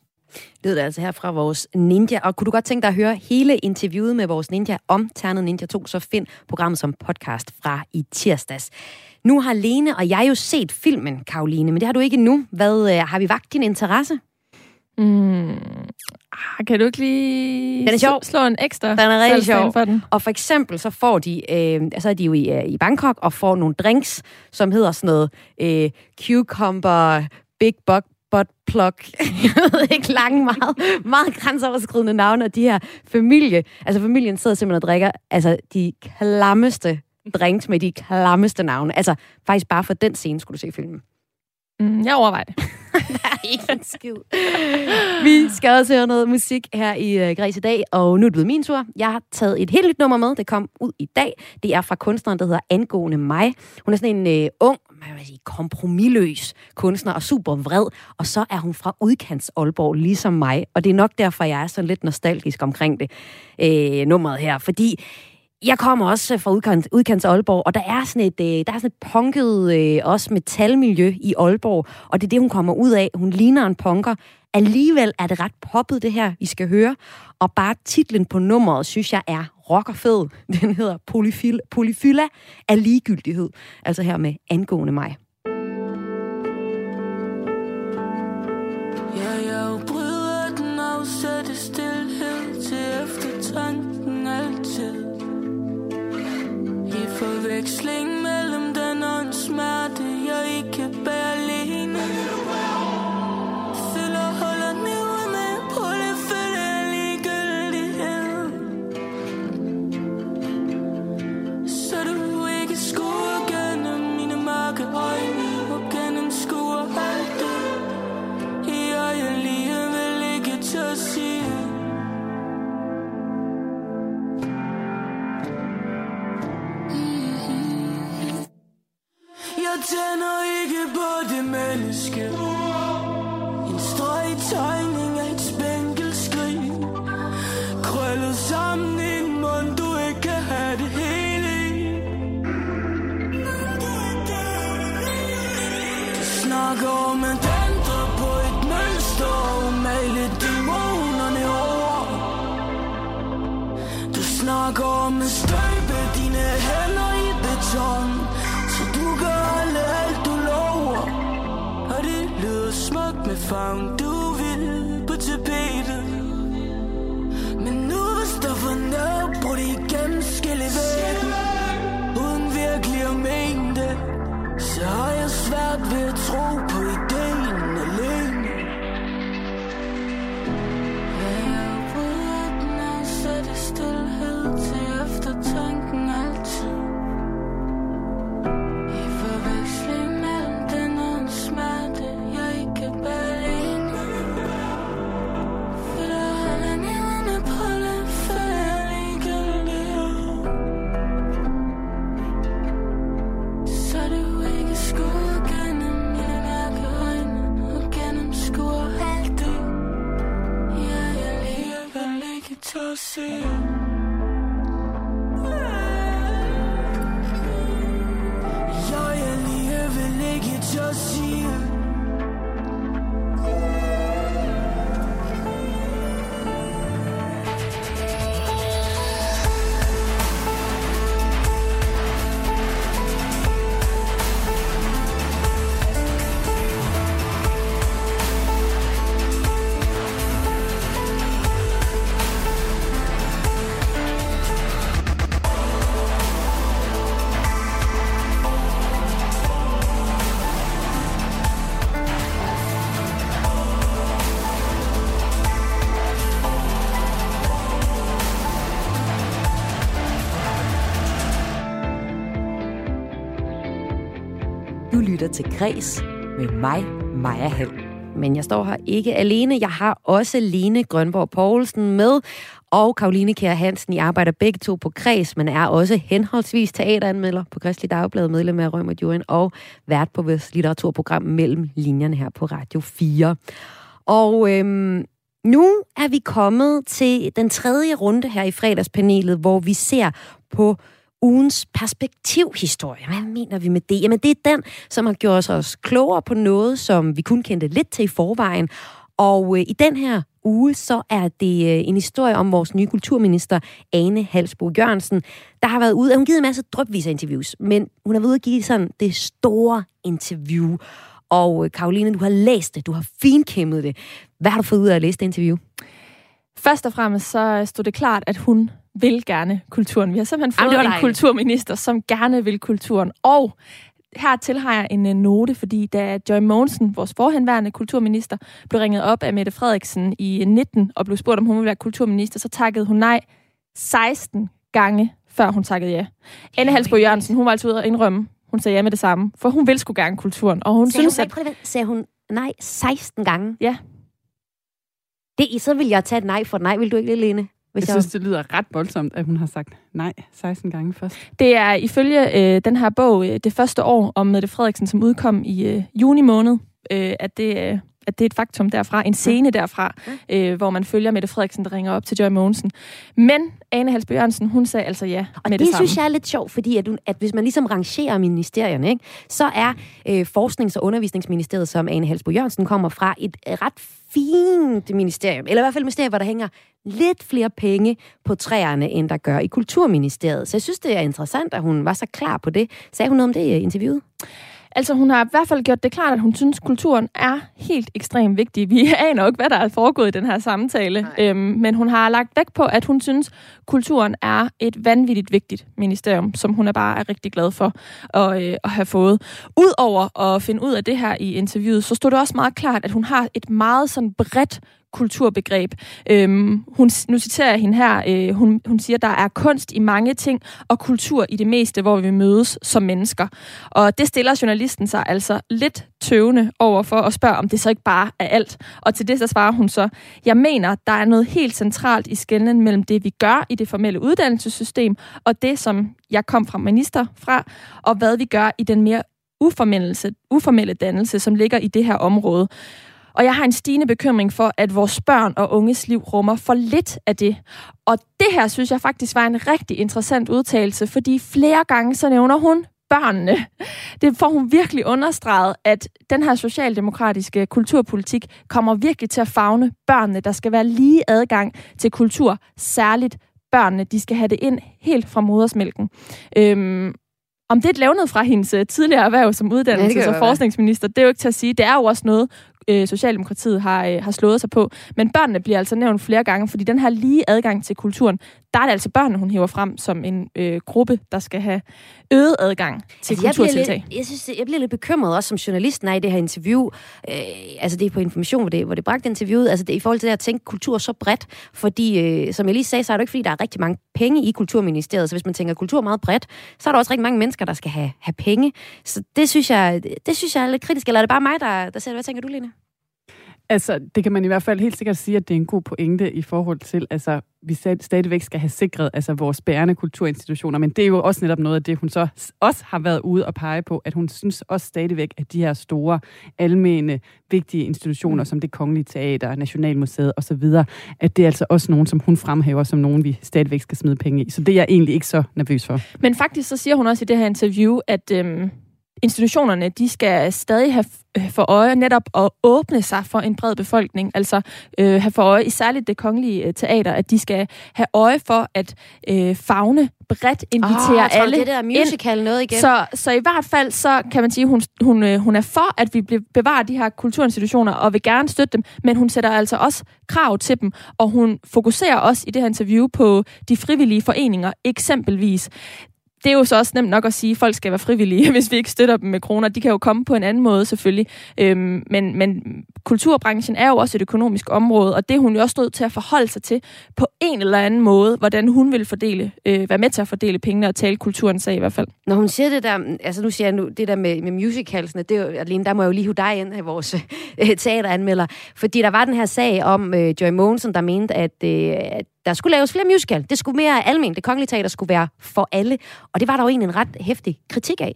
lød det altså her fra vores ninja. Og kunne du godt tænke dig at høre hele interviewet med vores ninja om Ternet Ninja 2, så find programmet som podcast fra i tirsdags. Nu har Lene og jeg jo set filmen, Karoline, men det har du ikke endnu. Hvad øh, har vi vagt din interesse? Mm. Ah, kan du ikke lige Den er sjov. slå en ekstra Den er rigtig sjov. for den? Og for eksempel så får de, øh, så er de jo i, øh, i Bangkok og får nogle drinks, som hedder sådan noget øh, cucumber, big buck, butt plug. Jeg ved ikke, lange, meget, meget grænseoverskridende navne, og de her familie, altså familien sidder simpelthen og drikker altså de klammeste drinks med de klammeste navne. Altså faktisk bare for den scene skulle du se filmen. Mm, jeg overvejer det ikke en skid. Vi skal også høre noget musik her i øh, Græs i dag, og nu er det blevet min tur. Jeg har taget et helt nyt nummer med, det kom ud i dag. Det er fra kunstneren, der hedder Angående mig. Hun er sådan en øh, ung, man vil sige, kompromilløs kunstner og super vred, og så er hun fra udkants Aalborg, ligesom mig, og det er nok derfor, jeg er sådan lidt nostalgisk omkring det øh, nummeret her, fordi jeg kommer også øh, fra udkant, udkants Aalborg, og der er sådan et, øh, der er sådan et punket, øh, også metalmiljø i Aalborg, og det er det, hun kommer ud af. Hun ligner en punker. Alligevel er det ret poppet, det her, vi skal høre. Og bare titlen på nummeret, synes jeg er rockerfed. Den hedder Polyfil, Polyfylla af ligegyldighed. Altså her med angående mig. Menneske. En stregtegning af et spænkelskrig Krøllet sammen i en mund du ikke kan have det hele i. Du snakker om at ændre på et mønster Og male dæmonerne over. Du snakker om at støbe dine hænder i beton. Det smukt med farven du vil på tapetet. Men nu hvis der for ned Brug det igennem skille væk Uden virkelig at mene det Så har jeg svært ved see. Lytter til Græs med mig, Maja Hall. Men jeg står her ikke alene. Jeg har også Lene Grønborg Poulsen med, og Karoline Kjær Hansen. I arbejder begge to på Kreds, men er også henholdsvis teateranmelder på Kristelig Dagblad, medlem af Røm og og vært på vores litteraturprogram Mellem Linjerne her på Radio 4. Og øhm, nu er vi kommet til den tredje runde her i fredagspanelet, hvor vi ser på ugens perspektivhistorie. Hvad mener vi med det? Jamen, det er den, som har gjort os klogere på noget, som vi kun kendte lidt til i forvejen. Og øh, i den her uge, så er det øh, en historie om vores nye kulturminister, Ane Halsbo Jørgensen, der har været ude, hun har givet en masse drøbvis af interviews, men hun har været ude at give sådan det store interview. Og øh, Karoline, du har læst det, du har finkæmmet det. Hvad har du fået ud af at læse det interview? Først og fremmest så øh, stod det klart, at hun vil gerne kulturen. Vi har simpelthen Jamen, fået var en dejligt. kulturminister, som gerne vil kulturen. Og hertil har jeg en øh, note, fordi da Joy Mogensen, vores forhenværende kulturminister, blev ringet op af Mette Frederiksen i 19 og blev spurgt, om hun ville være kulturminister, så takkede hun nej 16 gange, før hun takkede ja. Anne Halsbo Jørgensen, hun var altså ude at indrømme, hun sagde ja med det samme, for hun vil sgu gerne kulturen. Og hun sagde synes, hun, at... prøv sagde hun nej 16 gange? Ja. Det, så vil jeg tage et nej for nej. Vil du ikke det, Lene? Jeg synes, det lyder ret voldsomt, at hun har sagt nej 16 gange først. Det er ifølge øh, den her bog, øh, det første år om Mette Frederiksen, som udkom i øh, juni måned, øh, at, det, øh, at det er et faktum derfra, en scene derfra, øh, hvor man følger Mette Frederiksen, der ringer op til Joy Mogensen. Men Ane Halsby Jørgensen, hun sagde altså ja Og med det, det, synes jeg er lidt sjovt, fordi at, at hvis man ligesom rangerer ministerierne, ikke, så er øh, Forsknings- og Undervisningsministeriet, som Ane Halsbo Jørgensen kommer fra, et øh, ret fint ministerium. Eller i hvert fald et ministerium, hvor der hænger lidt flere penge på træerne, end der gør i Kulturministeriet. Så jeg synes, det er interessant, at hun var så klar på det. Sagde hun noget om det i interviewet? Altså, hun har i hvert fald gjort det klart, at hun synes, at kulturen er helt ekstremt vigtig. Vi aner jo ikke, hvad der er foregået i den her samtale, øhm, men hun har lagt vægt på, at hun synes, at kulturen er et vanvittigt vigtigt ministerium, som hun er bare er rigtig glad for at, øh, at have fået. Udover at finde ud af det her i interviewet, så stod det også meget klart, at hun har et meget sådan bredt kulturbegreb. Øhm, hun, nu citerer jeg hende her. Øh, hun, hun siger, der er kunst i mange ting, og kultur i det meste, hvor vi mødes som mennesker. Og det stiller journalisten sig altså lidt tøvende over for at spørge, om det så ikke bare er alt. Og til det så svarer hun så, jeg mener, der er noget helt centralt i skældenen mellem det, vi gør i det formelle uddannelsessystem, og det, som jeg kom fra minister fra, og hvad vi gør i den mere uformelle, uformelle dannelse, som ligger i det her område. Og jeg har en stigende bekymring for, at vores børn og unges liv rummer for lidt af det. Og det her synes jeg faktisk var en rigtig interessant udtalelse, fordi flere gange så nævner hun børnene. Det får hun virkelig understreget, at den her socialdemokratiske kulturpolitik kommer virkelig til at fagne børnene. Der skal være lige adgang til kultur, særligt børnene. De skal have det ind helt fra modersmælken. Øhm, om det er et levnet fra hendes øh, tidligere erhverv som Ja, uddannelses- kan og forskningsminister, det er jo ikke til at sige. Det er jo også noget, øh, Socialdemokratiet har, øh, har slået sig på. Men børnene bliver altså nævnt flere gange, fordi den her lige adgang til kulturen, der er det altså børnene, hun hiver frem som en øh, gruppe, der skal have øget adgang til Altså, jeg, kulturtiltag. lidt, jeg, synes, jeg bliver lidt bekymret, også som journalisten er i det her interview. Øh, altså, det er på information, hvor det, hvor det bragte interviewet. Altså, det er i forhold til det at tænke kultur så bredt. Fordi, øh, som jeg lige sagde, så er det ikke, fordi der er rigtig mange penge i Kulturministeriet. Så hvis man tænker kultur meget bredt, så er der også rigtig mange mennesker, der skal have, have penge. Så det synes, jeg, det synes jeg er lidt kritisk. Eller er det bare mig, der, der ser det? Hvad tænker du, Lene? Altså, det kan man i hvert fald helt sikkert sige, at det er en god pointe i forhold til, altså, vi stadigvæk skal have sikret altså, vores bærende kulturinstitutioner, men det er jo også netop noget af det, hun så også har været ude og pege på, at hun synes også stadigvæk, at de her store, almene, vigtige institutioner, mm. som det Kongelige Teater, Nationalmuseet osv., at det er altså også nogen, som hun fremhæver, som nogen, vi stadigvæk skal smide penge i. Så det er jeg egentlig ikke så nervøs for. Men faktisk så siger hun også i det her interview, at øhm, institutionerne, de skal stadig have øh, for øje netop at åbne sig for en bred befolkning. Altså øh, have for øje, i særligt det kongelige øh, teater, at de skal have øje for at øh, fagne bredt, invitere jeg tror, alle det der musical ind. noget igen. Så, så i hvert fald, så kan man sige, hun, hun, øh, hun er for, at vi be- bevarer de her kulturinstitutioner, og vil gerne støtte dem, men hun sætter altså også krav til dem, og hun fokuserer også i det her interview på de frivillige foreninger, eksempelvis det er jo så også nemt nok at sige, at folk skal være frivillige, hvis vi ikke støtter dem med kroner. De kan jo komme på en anden måde selvfølgelig. Øhm, men, men kulturbranchen er jo også et økonomisk område, og det er hun jo også nødt til at forholde sig til på en eller anden måde, hvordan hun vil fordele, øh, være med til at fordele pengene og tale kulturens sag i hvert fald. Når hun siger det der, altså nu siger jeg nu, det der med, med musicalsene, det er jo, der må jeg jo lige hive dig ind af vores øh, teateranmelder, fordi der var den her sag om øh, Joy Mogensen, der mente, at, øh, at der skulle laves flere musical. Det skulle mere almen. Det kongelige teater skulle være for alle. Og det var der jo egentlig en ret hæftig kritik af.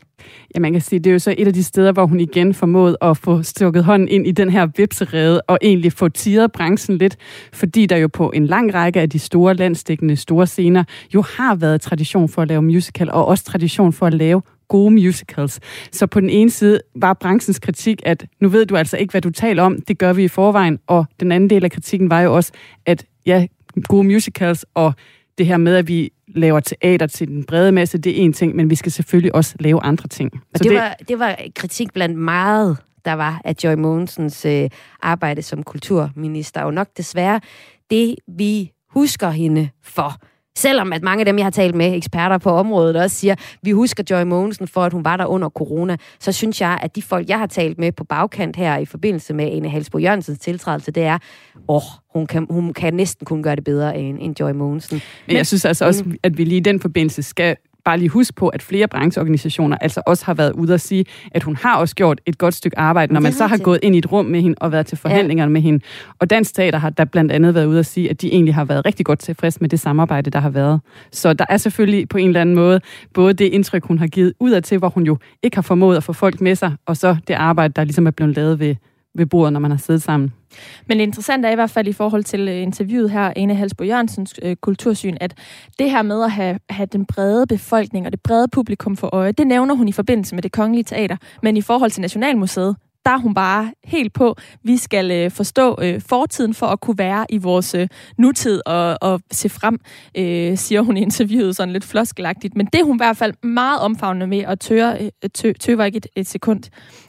Ja, man kan sige, det er jo så et af de steder, hvor hun igen formåede at få stukket hånden ind i den her vipserede og egentlig få tiret branchen lidt, fordi der jo på en lang række af de store landstækkende store scener jo har været tradition for at lave musical, og også tradition for at lave gode musicals. Så på den ene side var branchens kritik, at nu ved du altså ikke, hvad du taler om, det gør vi i forvejen, og den anden del af kritikken var jo også, at ja, gode musicals og det her med, at vi laver teater til den brede masse, det er en ting, men vi skal selvfølgelig også lave andre ting. Og det, det, var, det var kritik blandt meget, der var af Joy Mogensens øh, arbejde som kulturminister, og nok desværre det, vi husker hende for. Selvom at mange af dem, jeg har talt med, eksperter på området, også siger, vi husker Joy Mogensen for, at hun var der under corona, så synes jeg, at de folk, jeg har talt med på bagkant her i forbindelse med Ane Halsbo Jørgensens tiltrædelse, det er, åh, hun kan, hun kan næsten kun gøre det bedre end, end Joy Mogensen. Men jeg synes altså også, at vi lige i den forbindelse skal bare lige huske på, at flere brancheorganisationer altså også har været ude at sige, at hun har også gjort et godt stykke arbejde, når man så har gået ind i et rum med hende og været til forhandlinger ja. med hende. Og Dansk Teater har der blandt andet været ude at sige, at de egentlig har været rigtig godt tilfreds med det samarbejde, der har været. Så der er selvfølgelig på en eller anden måde både det indtryk, hun har givet ud til, hvor hun jo ikke har formået at få folk med sig, og så det arbejde, der ligesom er blevet lavet ved, ved bordet, når man har siddet sammen. Men det interessante er i hvert fald i forhold til øh, interviewet her, Ane Halsbo Jørgensens øh, kultursyn, at det her med at have, have den brede befolkning og det brede publikum for øje, det nævner hun i forbindelse med det kongelige teater. Men i forhold til Nationalmuseet, der er hun bare helt på, vi skal øh, forstå øh, fortiden for at kunne være i vores øh, nutid og, og se frem, øh, siger hun i interviewet sådan lidt floskelagtigt. Men det er hun i hvert fald meget omfavnende med at tøre, øh, tø, tøver ikke et, et sekund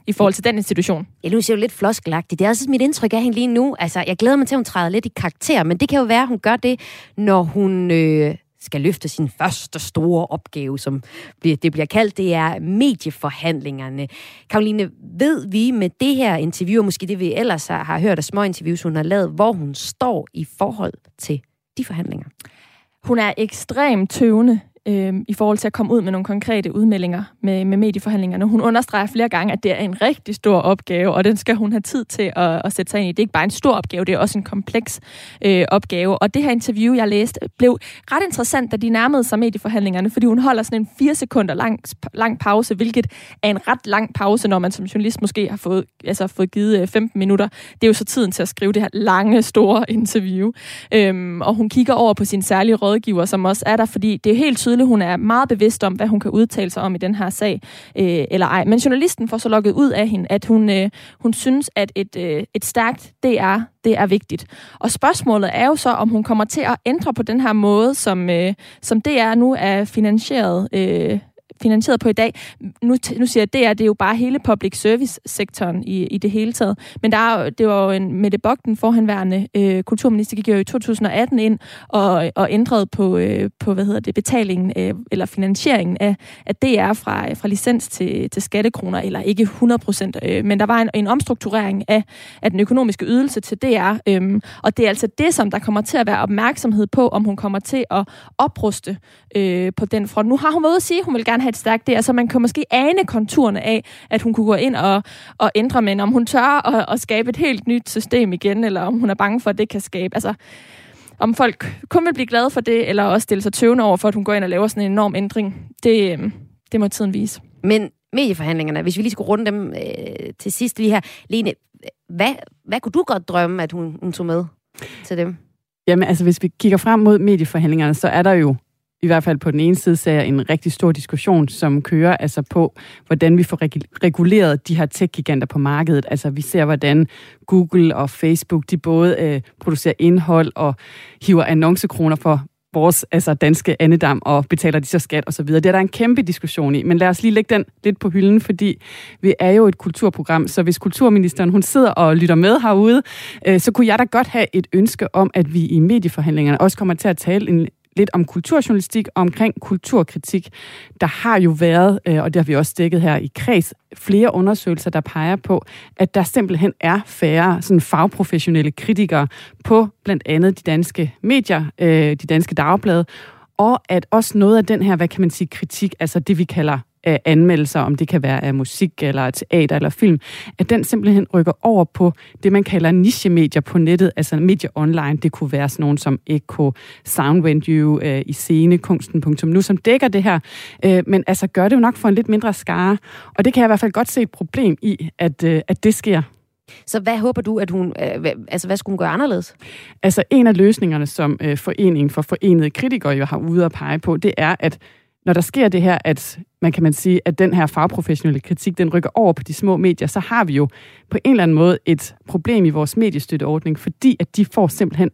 i forhold til den institution. Ja, nu siger jo lidt floskelagtigt. Det er også mit indtryk af hende lige nu. Altså, jeg glæder mig til, at hun træder lidt i karakter, men det kan jo være, at hun gør det, når hun... Øh skal løfte sin første store opgave, som det bliver kaldt, det er medieforhandlingerne. Karoline, ved vi med det her interview, og måske det vi ellers har, hørt af små interviews, hun har lavet, hvor hun står i forhold til de forhandlinger? Hun er ekstremt tøvende øh, i forhold til at komme ud med nogle konkrete udmeldinger med, med medieforhandlingerne. Hun understreger flere gange, at det er en rigtig stor opgave, og den skal hun have tid til at, at sætte sig ind i. Det er ikke bare en stor opgave, det er også en kompleks øh, opgave. Og det her interview, jeg læste, blev ret interessant, da de nærmede sig medieforhandlingerne, fordi hun holder sådan en fire sekunder lang, lang pause, hvilket er en ret lang pause, når man som journalist måske har fået, altså fået givet øh, 15 minutter. Det er jo så tiden til at skrive det her lange, store interview. Øhm, og hun kigger over på sin særlige rådgiver, som også er der, fordi det er helt tydeligt, hun er meget bevidst om, hvad hun kan udtale sig om i den her sag, øh, eller ej. Men journalisten får så lukket ud af hende, at hun, øh, hun synes, at et, øh, et stærkt DR, det er vigtigt. Og spørgsmålet er jo så, om hun kommer til at ændre på den her måde, som, øh, som DR nu er finansieret øh, finansieret på i dag. Nu, nu siger jeg, det er, det er jo bare hele public service-sektoren i, i det hele taget. Men der er, det var jo en, Mette Bock, den forhenværende øh, kulturminister, gik jo i 2018 ind og, og ændrede på, øh, på hvad hedder det, betalingen øh, eller finansieringen af, af DR fra, fra licens til, til skattekroner, eller ikke 100 procent, øh, men der var en, en omstrukturering af, af den økonomiske ydelse til DR, øh, og det er altså det, som der kommer til at være opmærksomhed på, om hun kommer til at opruste øh, på den front. Nu har hun været at sige, at hun vil gerne have et stærkt der, så man kan måske ane konturerne af, at hun kunne gå ind og, og ændre, men om hun tør at, at skabe et helt nyt system igen, eller om hun er bange for, at det kan skabe. Altså, om folk kun vil blive glade for det, eller også stille sig tøvende over for, at hun går ind og laver sådan en enorm ændring, det, øh, det må tiden vise. Men medieforhandlingerne, hvis vi lige skulle runde dem øh, til sidst lige her. Lene, hvad, hvad kunne du godt drømme, at hun, hun tog med til dem? Jamen altså, hvis vi kigger frem mod medieforhandlingerne, så er der jo i hvert fald på den ene side ser jeg en rigtig stor diskussion, som kører altså på, hvordan vi får reguleret de her tech-giganter på markedet. Altså vi ser, hvordan Google og Facebook, de både øh, producerer indhold og hiver annoncekroner for vores altså danske andedam og betaler de så skat og så videre. Det er der en kæmpe diskussion i, men lad os lige lægge den lidt på hylden, fordi vi er jo et kulturprogram, så hvis kulturministeren hun sidder og lytter med herude, øh, så kunne jeg da godt have et ønske om, at vi i medieforhandlingerne også kommer til at tale en lidt om kulturjournalistik og omkring kulturkritik. Der har jo været, øh, og det har vi også dækket her i kreds, flere undersøgelser, der peger på, at der simpelthen er færre sådan fagprofessionelle kritikere på blandt andet de danske medier, øh, de danske dagblade, og at også noget af den her, hvad kan man sige, kritik, altså det vi kalder af anmeldelser, om det kan være af musik eller teater eller film, at den simpelthen rykker over på det, man kalder niche-medier på nettet, altså medier online. Det kunne være sådan nogen som Echo, Soundvenue, øh, i scene, kunsten.nu, som dækker det her, øh, men altså gør det jo nok for en lidt mindre skare. Og det kan jeg i hvert fald godt se et problem i, at, øh, at det sker. Så hvad håber du, at hun... Øh, hvad, altså, hvad skulle hun gøre anderledes? Altså en af løsningerne, som øh, Foreningen for Forenede Kritikere jo har ude at pege på, det er, at når der sker det her, at man kan man sige, at den her fagprofessionelle kritik, den rykker over på de små medier, så har vi jo på en eller anden måde et problem i vores mediestøtteordning, fordi at de får simpelthen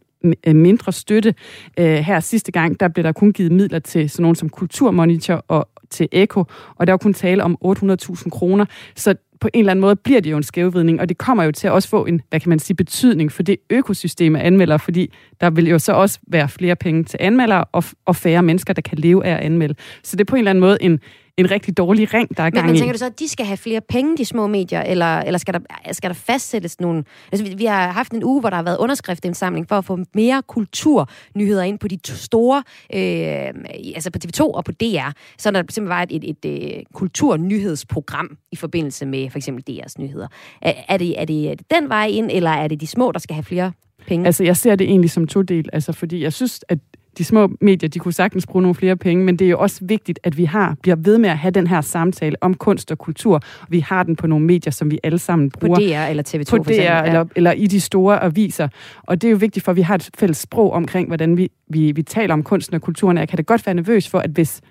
øh, mindre støtte. Øh, her sidste gang, der blev der kun givet midler til sådan nogen som Kulturmonitor og til Eko, og der var kun tale om 800.000 kroner. Så på en eller anden måde bliver det jo en skævvidning, og det kommer jo til at også få en, hvad kan man sige, betydning for det økosystem af anmeldere, fordi der vil jo så også være flere penge til anmeldere, og, og færre mennesker, der kan leve af at anmelde. Så det er på en eller anden måde en, en rigtig dårlig ring, der er Men, gang men i. tænker du så, at de skal have flere penge, de små medier, eller, eller skal, der, skal der fastsættes nogle... Altså, vi, vi har haft en uge, hvor der har været underskriftindsamling for at få mere kulturnyheder ind på de to store, øh, altså på TV2 og på DR, så der simpelthen var et, et, et, et kulturnyhedsprogram i forbindelse med for eksempel DR's nyheder. Er, er, det, er, det, er det den vej ind, eller er det de små, der skal have flere penge? Altså, jeg ser det egentlig som to del, altså, fordi jeg synes, at de små medier, de kunne sagtens bruge nogle flere penge, men det er jo også vigtigt, at vi har bliver ved med at have den her samtale om kunst og kultur. Vi har den på nogle medier, som vi alle sammen bruger. På DR eller TV2 På for DR, eksempel, ja. eller, eller i de store aviser. Og det er jo vigtigt, for at vi har et fælles sprog omkring, hvordan vi, vi, vi taler om kunsten og kulturen. Jeg kan da godt være nervøs for, at hvis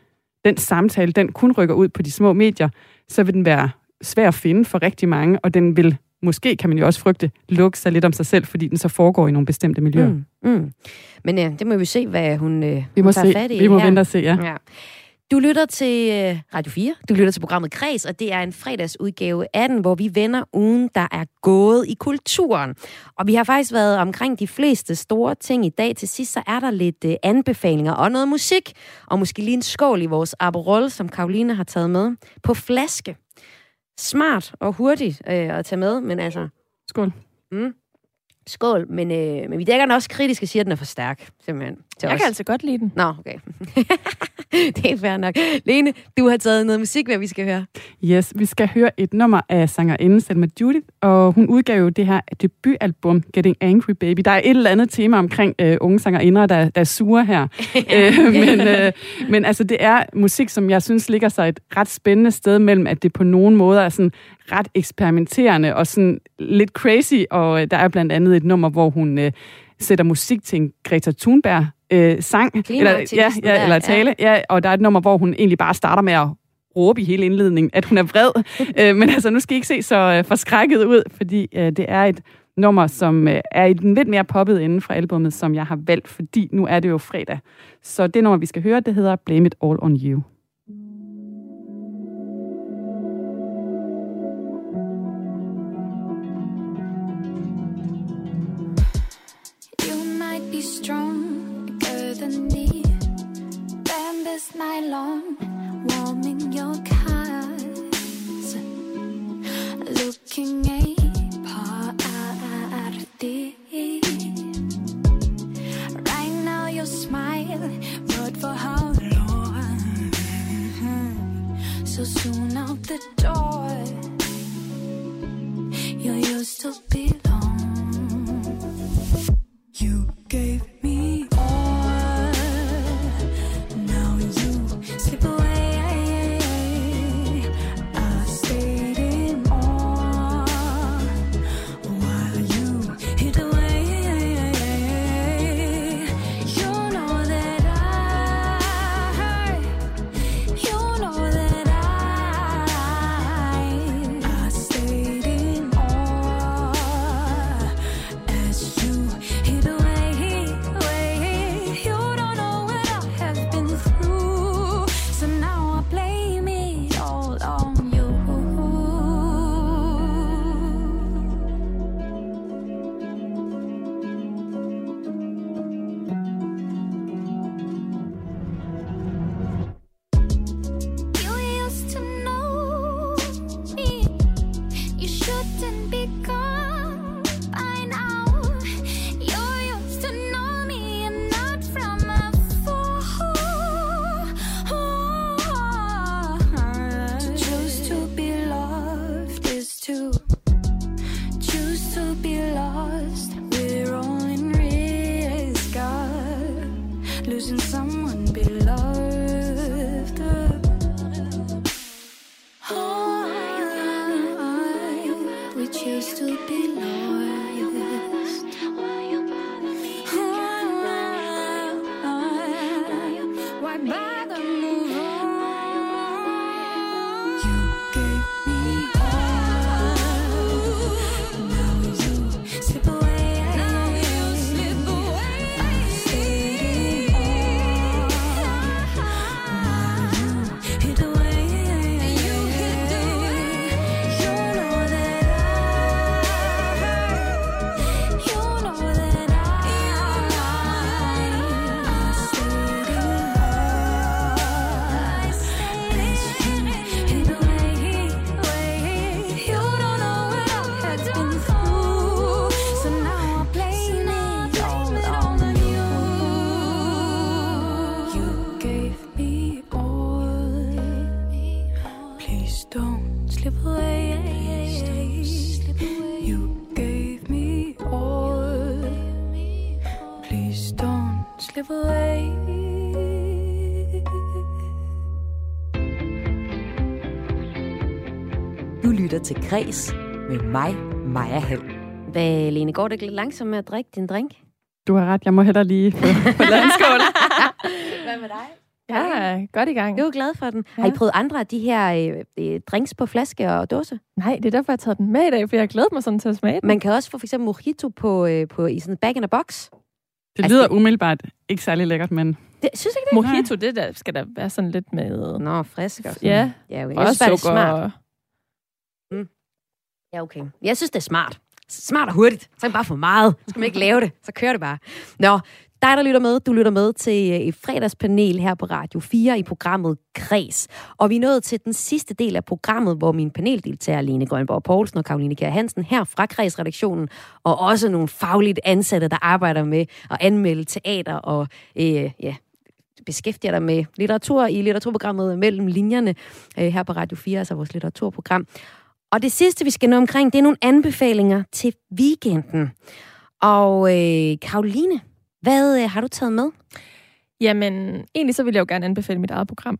den samtale, den kun rykker ud på de små medier, så vil den være svær at finde for rigtig mange, og den vil måske, kan man jo også frygte, lukke sig lidt om sig selv, fordi den så foregår i nogle bestemte miljøer. Mm, mm. Men øh, det må vi se, hvad hun, øh, Vi må hun tager se. fat i Vi må her. vente og se, ja. ja. Du lytter til øh, Radio 4, du lytter til programmet Kreds, og det er en fredagsudgave af den, hvor vi vender ugen, der er gået i kulturen. Og vi har faktisk været omkring de fleste store ting i dag. Til sidst så er der lidt øh, anbefalinger og noget musik, og måske lige en skål i vores Aperol, som Karoline har taget med, på flaske. Smart og hurtigt øh, at tage med, men altså... Skål. Mm. Skål, men, øh, men vi dækker den også kritisk og siger, at den er for stærk, simpelthen. Til Jeg os. kan altså godt lide den. Nå, okay. det er fair nok. Lene, du har taget noget musik, hvad vi skal høre. Yes, vi skal høre et nummer af sangerinden Selma Judith, og hun udgav jo det her debutalbum, Getting Angry Baby. Der er et eller andet tema omkring øh, unge sangerinder, der, der er sure her. øh, men, øh, men altså, det er musik, som jeg synes ligger sig et ret spændende sted mellem, at det på nogen måder er sådan ret eksperimenterende og sådan lidt crazy, og øh, der er blandt andet et nummer, hvor hun øh, sætter musik til en Greta Thunberg øh, sang, eller, ja, ja, eller tale, ja. ja, og der er et nummer, hvor hun egentlig bare starter med at råbe i hele indledningen, at hun er vred. øh, men altså, nu skal I ikke se så øh, forskrækket ud, fordi øh, det er et nummer, som øh, er i den lidt mere poppet ende fra albummet, som jeg har valgt, fordi nu er det jo fredag. Så det nummer, vi skal høre, det hedder Blame It All On. You night long, warming your cars. Looking a party. Right now you smile, but for how long? So soon out the door. you're used to til Græs med mig, Maja Hall. Hvad, Lene, går det ikke lidt langsomt med at drikke din drink? Du har ret, jeg må hellere lige få, få lavet en skål. Hvad med dig? Ja, godt i gang. Jeg er jo glad for den. Ja. Har I prøvet andre af de her øh, øh, drinks på flaske og dåse? Nej, det er derfor, jeg har taget den med i dag, for jeg har glædet mig sådan til at smage den. Man kan også få for eksempel mojito på, øh, på i sådan en bag in a box. Det lyder umiddelbart ikke særlig lækkert, men... Det, synes ikke det? Mojito, det der skal der være sådan lidt med... Nå, frisk og sådan. Ja, ja okay. og Jeg synes, bare, det sukker. smart. Ja, okay. Jeg synes, det er smart. Smart og hurtigt. Så kan man bare få meget. Så skal man ikke lave det. Så kører det bare. Nå, dig, der lytter med, du lytter med til øh, et fredagspanel her på Radio 4 i programmet Kres. Og vi er nået til den sidste del af programmet, hvor min paneldeltager Lene Grønborg Poulsen og Karoline Kjær Hansen her fra Kredsredaktionen, og også nogle fagligt ansatte, der arbejder med at anmelde teater og øh, ja, beskæftiger dig med litteratur i litteraturprogrammet Mellem Linjerne øh, her på Radio 4, altså vores litteraturprogram. Og det sidste, vi skal nå omkring, det er nogle anbefalinger til weekenden. Og øh, Karoline, hvad øh, har du taget med? Jamen, egentlig så vil jeg jo gerne anbefale mit eget program.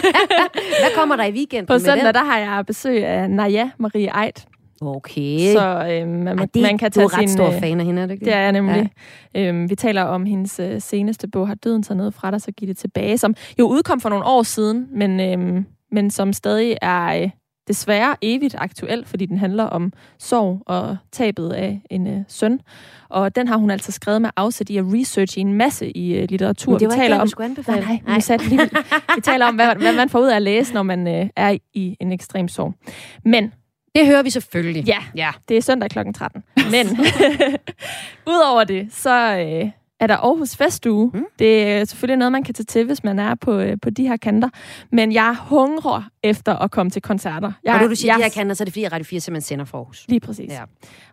Hvad kommer der i weekenden På søndag, den? der har jeg besøg af Naja Marie Eid. Okay. Så øh, man, Ej, det, man kan du tage er ret sin, stor øh, fan af hende, er du ikke Det er jeg nemlig. Ja. Øhm, vi taler om hendes øh, seneste bog, Har døden taget noget fra dig, så giv det tilbage, som jo udkom for nogle år siden, men, øhm, men som stadig er øh, desværre evigt aktuel, fordi den handler om sorg og tabet af en øh, søn. Og den har hun altså skrevet med afsæt i at researche en masse i øh, litteratur. Men det var vi ikke taler det, du om, skulle anbefale. Nej, nej, vi, satte lige, vi taler om, hvad, hvad man får ud af at læse, når man øh, er i en ekstrem sorg. Men Det hører vi selvfølgelig. Ja, ja. det er søndag kl. 13. Men udover det, så øh, er der Aarhus Festuge. Mm. Det er selvfølgelig noget, man kan tage til, hvis man er på, øh, på de her kanter. Men jeg hungrer efter at komme til koncerter. Jeg, og du, du siger, jeg, de her kan, så er det fordi, at Radio 4 simpelthen sender for Aarhus. Lige præcis. Ja.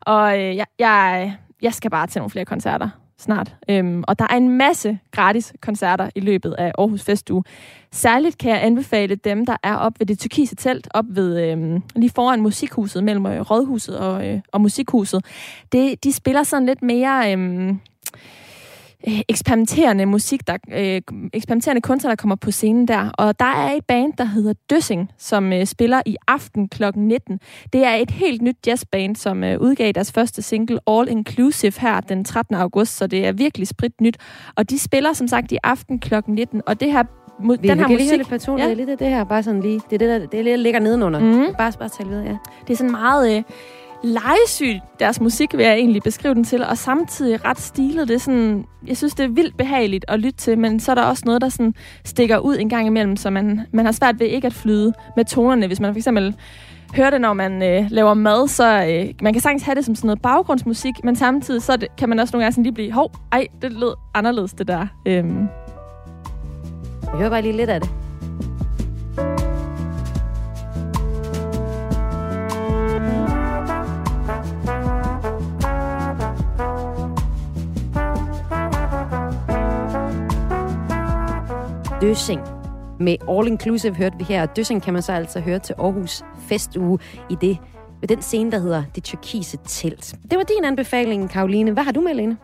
Og øh, jeg, jeg, jeg skal bare til nogle flere koncerter snart. Øhm, og der er en masse gratis koncerter i løbet af Aarhus Festuge. Særligt kan jeg anbefale dem, der er op ved det tyrkise telt, op ved øhm, lige foran musikhuset, mellem øh, Rådhuset og, øh, og musikhuset. Det, de spiller sådan lidt mere... Øhm, øh, eksperimenterende musik, der, øh, eksperimenterende kunstnere, der kommer på scenen der. Og der er et band, der hedder Døssing, som øh, spiller i aften kl. 19. Det er et helt nyt jazzband, som øh, udgav deres første single All Inclusive her den 13. august, så det er virkelig sprit nyt. Og de spiller som sagt i aften kl. 19, og det her mu- Vi, den vi her lige musik... lidt personligt. Ja. Lidt af det her, bare sådan lige. Det er det, der, det er der ligger nedenunder. Mhm. Bare, bare tale videre, ja. Det er sådan meget øh, legesyg deres musik, vil jeg egentlig beskrive den til, og samtidig ret stilet. Det er sådan, jeg synes, det er vildt behageligt at lytte til, men så er der også noget, der sådan stikker ud en gang imellem, så man, man har svært ved ikke at flyde med tonerne. Hvis man for eksempel hører det, når man øh, laver mad, så øh, man kan sagtens have det som sådan noget baggrundsmusik, men samtidig så det, kan man også nogle gange sådan lige blive, hov, ej, det lød anderledes, det der. Øhm, Jeg hører bare lige lidt af det. Døssing. Med All Inclusive hørte vi her, og Døssing kan man så altså høre til Aarhus Festuge i det, med den scene, der hedder Det Tyrkise Telt. Det var din anbefaling, Karoline. Hvad har du med, Lene?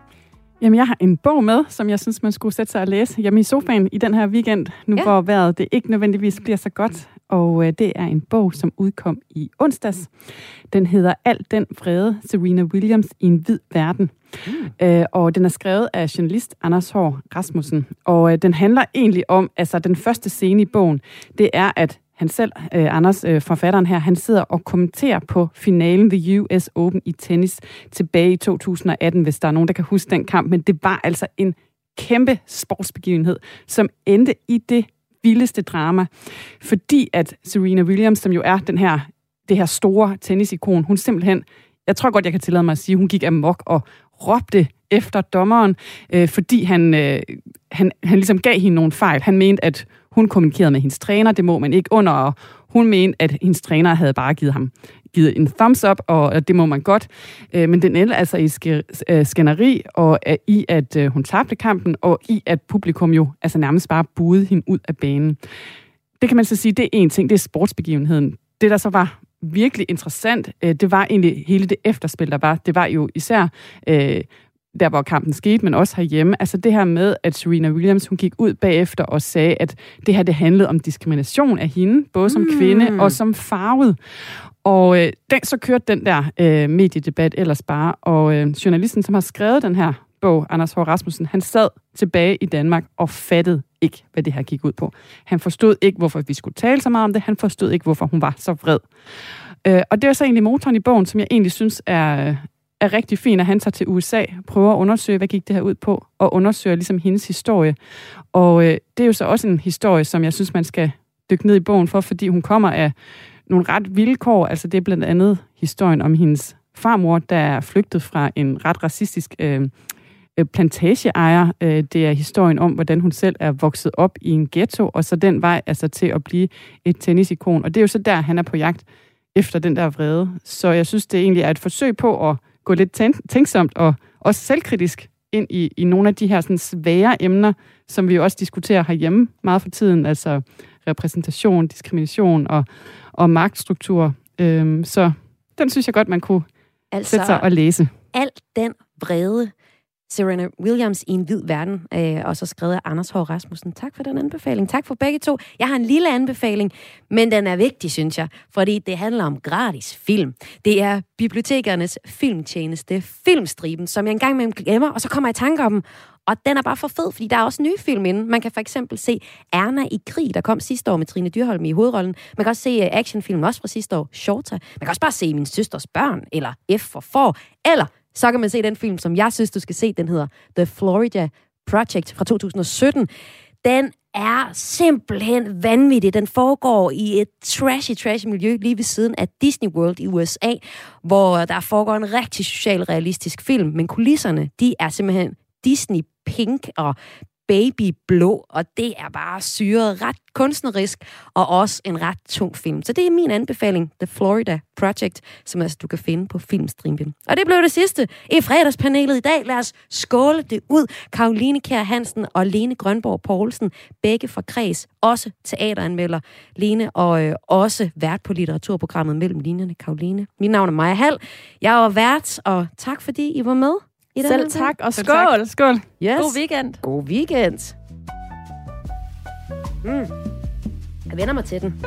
Jamen, jeg har en bog med, som jeg synes, man skulle sætte sig og læse hjemme i sofaen i den her weekend, nu ja. hvor vejret det ikke nødvendigvis bliver så godt. Og øh, det er en bog, som udkom i onsdags. Den hedder Alt den vrede, Serena Williams i en hvid verden. Mm. Øh, og den er skrevet af journalist Anders Hård Rasmussen. Og øh, den handler egentlig om, altså den første scene i bogen, det er, at han selv, øh, Anders, øh, forfatteren her, han sidder og kommenterer på finalen ved US Open i tennis tilbage i 2018, hvis der er nogen, der kan huske den kamp. Men det var altså en kæmpe sportsbegivenhed, som endte i det vildeste drama. Fordi at Serena Williams, som jo er den her, det her store tennisikon, hun simpelthen, jeg tror godt, jeg kan tillade mig at sige, hun gik amok og råbte efter dommeren, øh, fordi han, øh, han, han ligesom gav hende nogle fejl. Han mente, at hun kommunikerede med hendes træner, det må man ikke under, og hun mente, at hendes træner havde bare givet ham givet en thumbs up, og det må man godt. Øh, men den endte altså i øh, skænderi, og øh, i at hun tabte kampen, og i at publikum jo altså nærmest bare buede hende ud af banen. Det kan man så sige, det er en ting, det er sportsbegivenheden. det, der så var virkelig interessant, det var egentlig hele det efterspil, der var. Det var jo især øh, der, hvor kampen skete, men også herhjemme. Altså det her med, at Serena Williams, hun gik ud bagefter og sagde, at det her, det handlede om diskrimination af hende, både som Mm. kvinde og som farvet. Og øh, den, så kørte den der øh, mediedebat ellers bare, og øh, journalisten, som har skrevet den her bog, Anders H. Rasmussen, han sad tilbage i Danmark og fattede ikke, hvad det her gik ud på. Han forstod ikke, hvorfor vi skulle tale så meget om det. Han forstod ikke, hvorfor hun var så vred. Øh, og det er så egentlig motoren i bogen, som jeg egentlig synes er, er rigtig fin, at han tager til USA, prøver at undersøge, hvad gik det her ud på, og undersøger ligesom hendes historie. Og øh, det er jo så også en historie, som jeg synes, man skal dykke ned i bogen for, fordi hun kommer af nogle ret vilkår. Altså det er blandt andet historien om hendes farmor, der er flygtet fra en ret racistisk øh, øh, plantageejer. Øh, det er historien om, hvordan hun selv er vokset op i en ghetto, og så den vej altså til at blive et tennisikon. Og det er jo så der, han er på jagt efter den der vrede. Så jeg synes, det egentlig er et forsøg på at gå lidt tænk- tænksomt og også selvkritisk ind i, i nogle af de her sådan svære emner, som vi jo også diskuterer herhjemme meget for tiden, altså repræsentation, diskrimination og, og magtstruktur. Øhm, så den synes jeg godt, man kunne Altså- sætte sig og læse. Alt den vrede, Serena Williams i en hvid verden, øh, og så skrevet af Anders H. Rasmussen. Tak for den anbefaling. Tak for begge to. Jeg har en lille anbefaling, men den er vigtig, synes jeg, fordi det handler om gratis film. Det er bibliotekernes filmtjeneste, Filmstriben, som jeg engang med glemmer, og så kommer jeg i tanke om dem. Og den er bare for fed, fordi der er også nye film inde. Man kan for eksempel se Erna i krig, der kom sidste år med Trine Dyrholm i hovedrollen. Man kan også se øh, actionfilmen også fra sidste år, Shorta. Man kan også bare se Min Søsters Børn, eller F for For, eller så kan man se den film, som jeg synes, du skal se. Den hedder The Florida Project fra 2017. Den er simpelthen vanvittig. Den foregår i et trashy, trashy miljø lige ved siden af Disney World i USA, hvor der foregår en rigtig socialrealistisk film, men kulisserne, de er simpelthen Disney Pink og babyblå, og det er bare syret ret kunstnerisk, og også en ret tung film. Så det er min anbefaling, The Florida Project, som altså du kan finde på Filmstriben. Og det blev det sidste i fredagspanelet i dag. Lad os skåle det ud. Karoline Kjær Hansen og Lene Grønborg Poulsen, begge fra Kreds, også teateranmelder. Lene og øh, også vært på litteraturprogrammet Mellem Linjerne, Karoline. Mit navn er Maja Hall. Jeg er vært, og tak fordi I var med. Den Selv tak, og Selv tak. skål. Skål. Yes. God weekend. God weekend. Mm. Jeg vender mig til den.